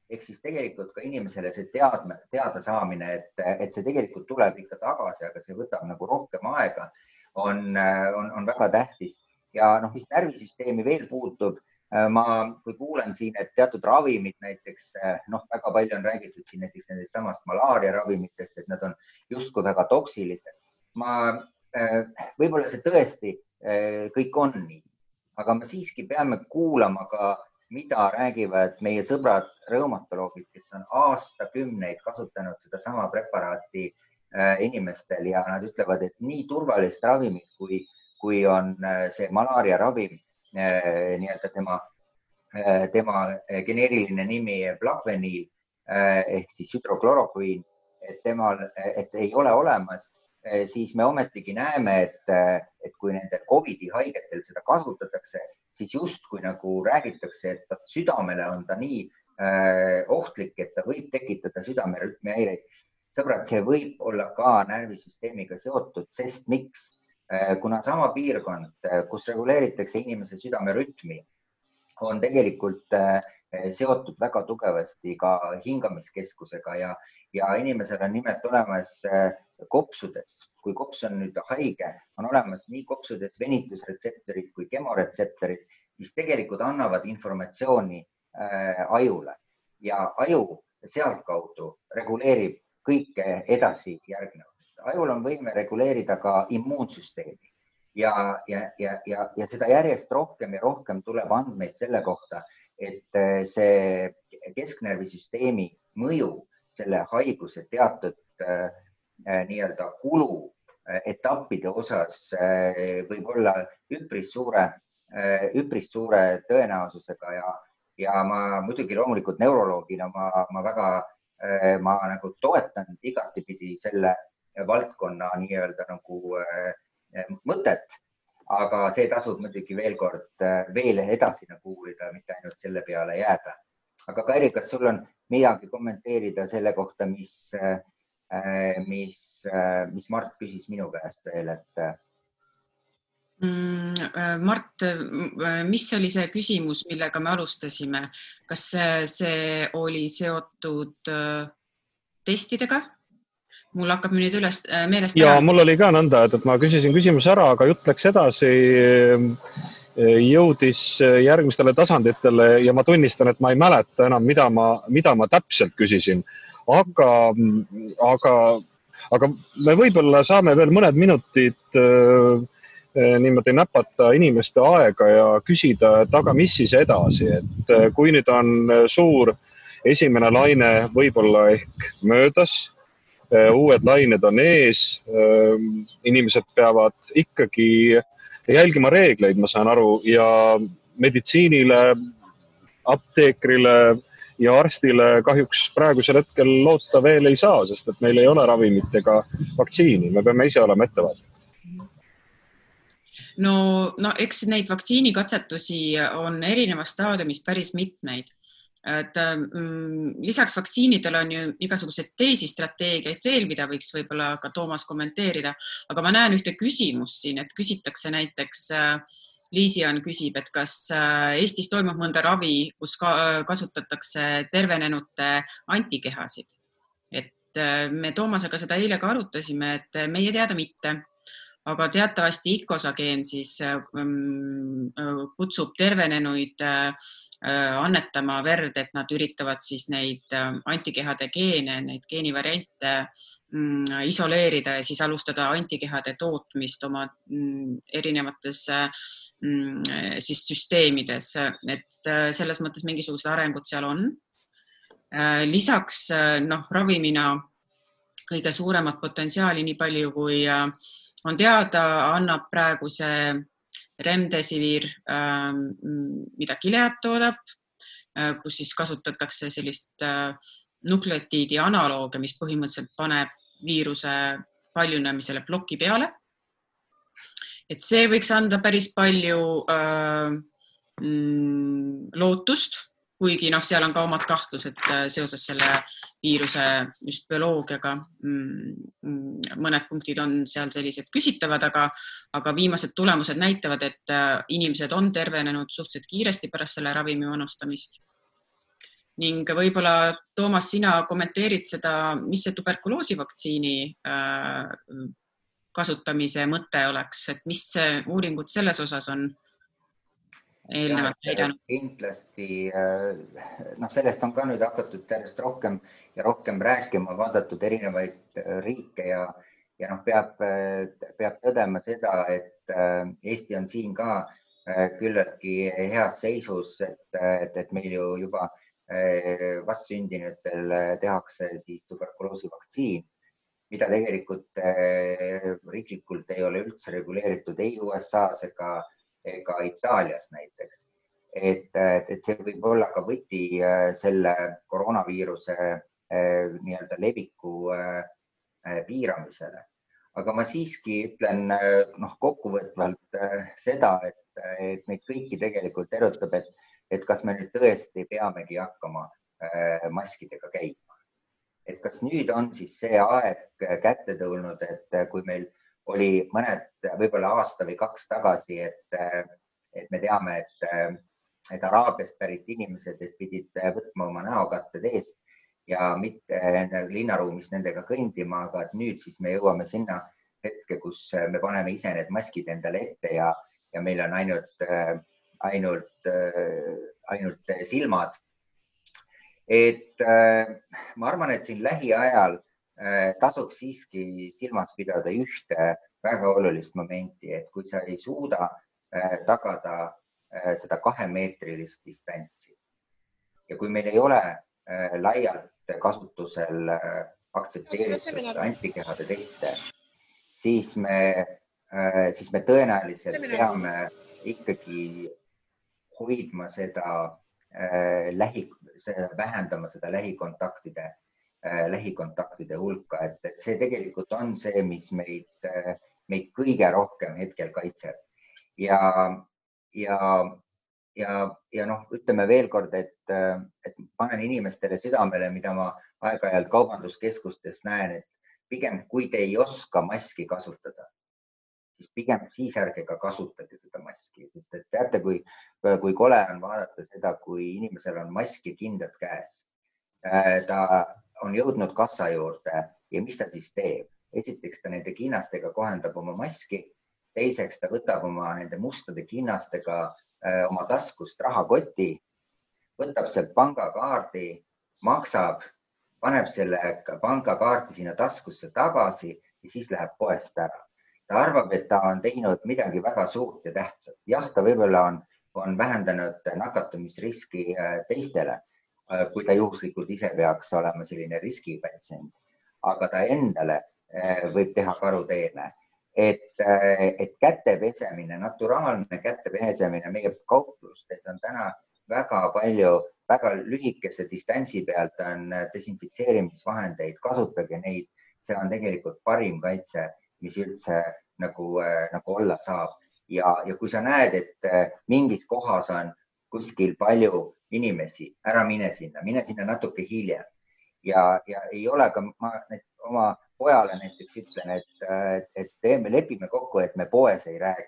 D: ehk siis tegelikult ka inimesele see teadme, teadasaamine, et, et see tegelikult tuleb ikka tagasi, aga see võtab nagu rohkem aega, on, on, on väga tähtis. ja noh, mis närvisüsteemi veel puutub, ma, kui kuulen siin, et teatud ravimid näiteks noh, väga palju on räägitud siin näiteks nendest samast malaariaravimitest, et nad on justkui väga toksilised. ma, võib-olla see tõesti kõik on nii, aga me siiski peame kuulama ka mida räägivad meie sõbrad reumatoloogid, kes on aastakümneid kasutanud sedasama preparaati äh, inimestel ja nad ütlevad, et nii turvalist ravimit, kui, kui on äh, see malaaria ravim, äh, nii-öelda tema, tema geneeriline nimi Plakveniil ehk siis hüdroklorokviin, et temal, et ei ole olemas siis me ometigi näeme, et, et kui nendel Covidi haigetel seda kasutatakse, siis justkui nagu räägitakse, et südamele on ta nii äh, ohtlik, et ta võib tekitada südamerütmi häireid. sõbrad, see võib olla ka närvisüsteemiga seotud, sest miks äh,? Kuna sama piirkond, äh, kus reguleeritakse inimese südamerütmi, on tegelikult äh, seotud väga tugevasti ka hingamiskeskusega ja, ja inimesel on nimelt olemas kopsudes, kui kops on nüüd haige, on olemas nii kopsudes venitusretseptorid kui kemoretseptorid, mis tegelikult annavad informatsiooni äh, ajule ja aju sealtkaudu reguleerib kõike edasi järgnevat. Ajul on võime reguleerida ka immuunsüsteemi ja, ja, ja, ja, ja seda järjest rohkem ja rohkem tuleb andmeid selle kohta, et äh, see kesknärvisüsteemi mõju selle haiguse teatud äh, Äh, nii-öelda kulu äh, etappide osas äh, võib olla üpris suure, üpris suure tõenäosusega ja, ja ma muidugi loomulikult neuroloogina ma, ma väga, ma nagu toetan igatipidi selle valdkonna nii-öelda nagu mõtet, aga see tasub muidugi veel kord veel edasi nagu uurida, mitte ainult selle peale jääda. aga Kairi, kas sul on midagi kommenteerida selle kohta, mis mis, mis Mart küsis minu käest veel, et
C: mm,. Mart, mis oli see küsimus, millega me alustasime, kas see oli seotud testidega? Mul hakkab nüüd üles meelest.
B: ja mul oli ka nõnda, et, et ma küsisin küsimuse ära, aga jutt läks edasi jõudis järgmistele tasanditele ja ma tunnistan, et ma ei mäleta enam, mida ma, mida ma täpselt küsisin aga, aga, aga me võib-olla saame veel mõned minutid äh, äh, niimoodi näpata inimeste aega ja küsida, et aga mis siis edasi, et äh, kui nüüd on suur esimene laine võib-olla ehk möödas, uued lained on ees, inimesed peavad ikkagi jälgima reegleid, ma saan aru, ja meditsiinile, apteekrile ja arstile kahjuks praegusel hetkel loota veel ei saa, sest et meil ei ole ravimit ega vaktsiini, me peame ise olema ettevaatlikud.
C: No, no eks neid vaktsiinikatsetusi on erinevas staadiumis päris mitmeid. Et mm, lisaks vaktsiinidele on ju igasuguseid teisi strateegiaid veel, mida võiks võib-olla ka Toomas kommenteerida, aga ma näen ühte küsimust siin, et küsitakse näiteks äh, Liisian küsib, et kas äh, Eestis toimub mõnda ravi, kus ka, äh, kasutatakse tervenenute antikehasid. et me Toomasega seda eile ka arutasime, et meie teada mitte. aga teatavasti ikosageen siis ähm, kutsub tervenenuid äh, annetama verd, et nad üritavad siis neid antikehade geene, neid geenivariante mm, isoleerida ja siis alustada antikehade tootmist oma mm, erinevates mm, siis süsteemides, et selles mõttes mingisugused arengud seal on. lisaks noh, ravimina kõige suuremat potentsiaali, nii palju kui äh, on teada, annab praegu see Remdesivir, ähm, mida Gilead toodab, äh, kus siis kasutatakse sellist äh, nukleotiidi analoogia, mis põhimõtteliselt paneb viiruse paljunemisele ploki peale. et see võiks anda päris palju äh, mm, lootust kuigi noh, seal on ka omad kahtlused äh, seoses selle viiruse just bioloogiaga. Mm, mm, mõned punktid on seal sellised küsitavad, aga, aga viimased tulemused näitavad, et äh, inimesed on tervenenud suhteliselt kiiresti pärast selle ravimi manustamist. ning võib-olla Toomas, sina kommenteerid seda, mis see tuberkuloosivaktsiini äh, kasutamise mõte oleks, et mis uuringud selles osas on eelnevalt näidanud?
D: kindlasti äh, noh, sellest on ka nüüd hakatud järjest rohkem ja rohkem rääkima, vaadatud erinevaid äh, riike ja, ja noh, peab, äh, peab tõdema seda, et Eesti on siin ka küllaltki heas seisus, et, et, et meil ju juba vastsündinutel tehakse siis tuberkuloosivaktsiin, mida tegelikult riiklikult ei ole üldse reguleeritud ei USA-s ega ka Itaalias näiteks. et, et see võib olla ka võti äh, selle koroonaviiruse äh, nii-öelda leviku äh, piiramisele. aga ma siiski ütlen noh, kokkuvõtvalt seda, et, et meid kõiki tegelikult erutab, et, et kas me nüüd tõesti peamegi hakkama maskidega käima. et kas nüüd on siis see aeg kätte tulnud, et kui meil oli mõned, võib-olla aasta või kaks tagasi, et, et me teame, et, et Araabiast pärit inimesed pidid võtma oma näokatted eest ja mitte linnaruumis nendega kõndima, aga nüüd siis me jõuame sinna hetke, kus me paneme ise need maskid endale ette ja, ja meil on ainult, ainult, ainult silmad. et ma arvan, et siin lähiajal Äh, tasuks siiski silmas pidada ühte väga olulist momenti, et kui sa ei suuda äh, tagada äh, seda kahemeetrilist distantsi ja kui meil ei ole laialt kasutusel aktsepteeritud antikehade teste, siis me, siis me tõenäoliselt peame ikkagi hoidma seda lähi, vähendama seda lähikontaktide Äh, lähikontaktide hulka, et, et see tegelikult on see, mis meid, äh, meid kõige rohkem hetkel kaitseb. ja, ja, ja, ja noh, ütleme veel kord, et, et panen inimestele südamele, mida ma aeg-ajalt kaubanduskeskustes näen, et pigem kui te ei oska maski kasutada, siis pigem siis ärge ka kasutage seda maski, sest et teate, kui, kui kole on vaadata seda, kui inimesel on mask ja kindad käes. Äh, ta on jõudnud kassa juurde ja mis ta siis teeb? esiteks ta nende kinnastega kohendab oma maski, teiseks ta võtab oma nende mustade kinnastega äh, oma taskust rahakoti, võtab sealt pangakaardi, maksab, paneb selle pangakaardi sinna taskusse tagasi ja siis läheb poest ära. ta arvab, et ta on teinud midagi väga suurt ja tähtsat. jah, ta võib-olla on, on vähendanud nakatumisriski äh, teistele kui ta juhuslikult ise peaks olema selline riskipatsient, aga ta endale äh, võib teha karuteene. et, äh, et käte pesemine, naturaalne käte pesemine meie kauplustes on täna väga palju, väga lühikese distantsi pealt on desinfitseerimisvahendeid, kasutage neid, see on tegelikult parim kaitse, mis üldse nagu, nagu olla saab. Ja, ja kui sa näed, et mingis kohas on kuskil palju inimesi, ära mine sinna, mine sinna natuke hiljem. ja, ja ei ole ka, ma oma pojale näiteks ütlen, et, et teeme, lepime kokku, et me poes ei räägi.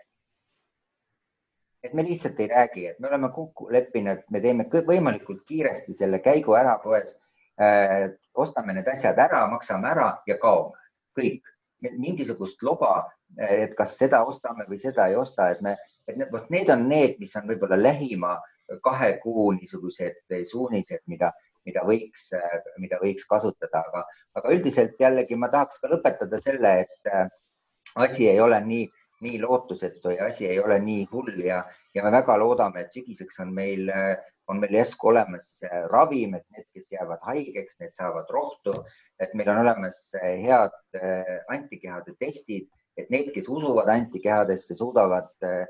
D: et me lihtsalt ei räägi, et me oleme kokku leppinud, me teeme võimalikult kiiresti selle käigu ära poes äh,. ostame need asjad ära, maksame ära ja kaome, kõik. mingisugust loba et kas seda ostame või seda ei osta, et me, et vot need on need, mis on võib-olla lähima kahe kuu niisugused suunised, mida, mida võiks, mida võiks kasutada, aga, aga üldiselt jällegi ma tahaks ka lõpetada selle, et äh, asi ei ole nii, nii lootusetu ja asi ei ole nii hull ja, ja me väga loodame, et sügiseks on meil, on meil järsku olemas äh, ravim, et need, kes jäävad haigeks, need saavad rohtu, et meil on olemas äh, head antikehade testid, et need, kes usuvad antikehadesse, suudavad Äh,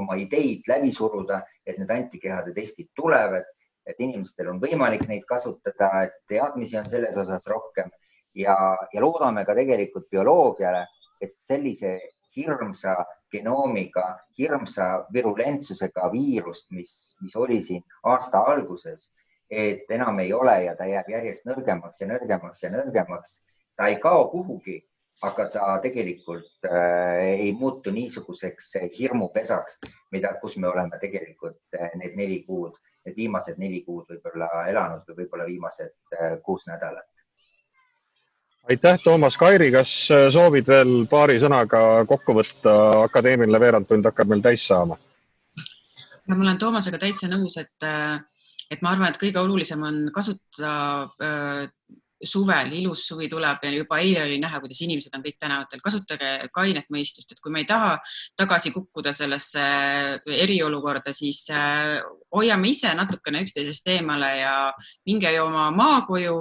D: oma ideid läbi suruda, et need antikehade testid tulevad, et inimestel on võimalik neid kasutada, et teadmisi on selles osas rohkem ja, ja loodame ka tegelikult bioloogiale, et sellise hirmsa genoomiga, hirmsa virulentsusega viirust, mis, mis oli siin aasta alguses, et enam ei ole ja ta jääb järjest nõrgemaks ja nõrgemaks ja nõrgemaks. ta ei kao kuhugi, aga ta tegelikult äh, ei muutu niisuguseks hirmupesaks, mida, kus me oleme tegelikult äh, need neli kuud, need viimased neli kuud võib-olla elanud või võib-olla viimased äh, kuus nädalat.
B: aitäh, Toomas Kairi, kas soovid veel paari sõnaga kokku võtta, akadeemiline veerandtund hakkab meil täis saama?
C: ma olen Toomasega täitsa nõus, et, et ma arvan, et kõige olulisem on kasutada suvel, ilus suvi tuleb ja juba eile oli näha, kuidas inimesed on kõik tänavatel. kasutage kainet mõistust, et kui me ei taha tagasi kukkuda sellesse eriolukorda, siis äh, hoiame ise natukene üksteisest eemale ja minge oma maakoju,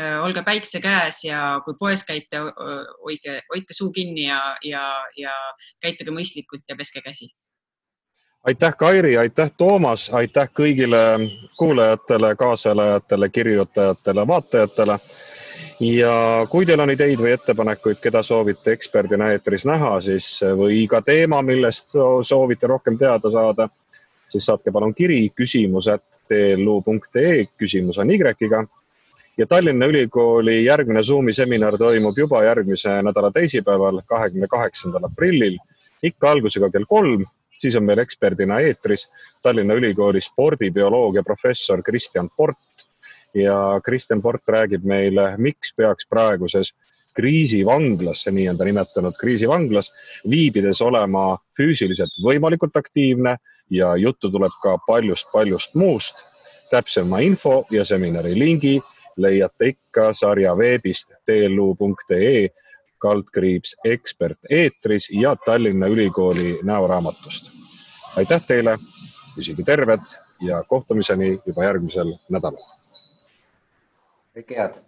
C: äh, olge päikse käes ja kui poes käite, hoidke, hoidke suu kinni ja, ja, ja käituge mõistlikult ja peske käsi
B: aitäh, Kairi, aitäh, Toomas, aitäh kõigile kuulajatele, kaasalejatele, kirjutajatele, vaatajatele. ja kui teil on ideid või ettepanekuid, keda soovite eksperdina eetris näha, siis või ka teema, millest soovite rohkem teada saada, siis saatke palun kiri küsimused tlu.ee, küsimus on Y-ga. Ja Tallinna Ülikooli järgmine Zoomi seminar toimub juba järgmise nädala teisipäeval, kahekümne kaheksandal aprillil, ikka algusega kell kolm siis on meil eksperdina eetris Tallinna Ülikooli spordibioloogia professor Kristjan Port ja Kristjan Port räägib meile, miks peaks praeguses kriisivanglas, nii on ta nimetanud, kriisivanglas viibides olema füüsiliselt võimalikult aktiivne ja juttu tuleb ka paljust-paljust muust. täpsema info ja seminari lingi leiate ikka sarja veebist tlu.ee kaldkriips ekspert eetris ja Tallinna Ülikooli näoraamatust. aitäh teile, püsige terved ja kohtumiseni juba järgmisel nädalal.
D: kõike head.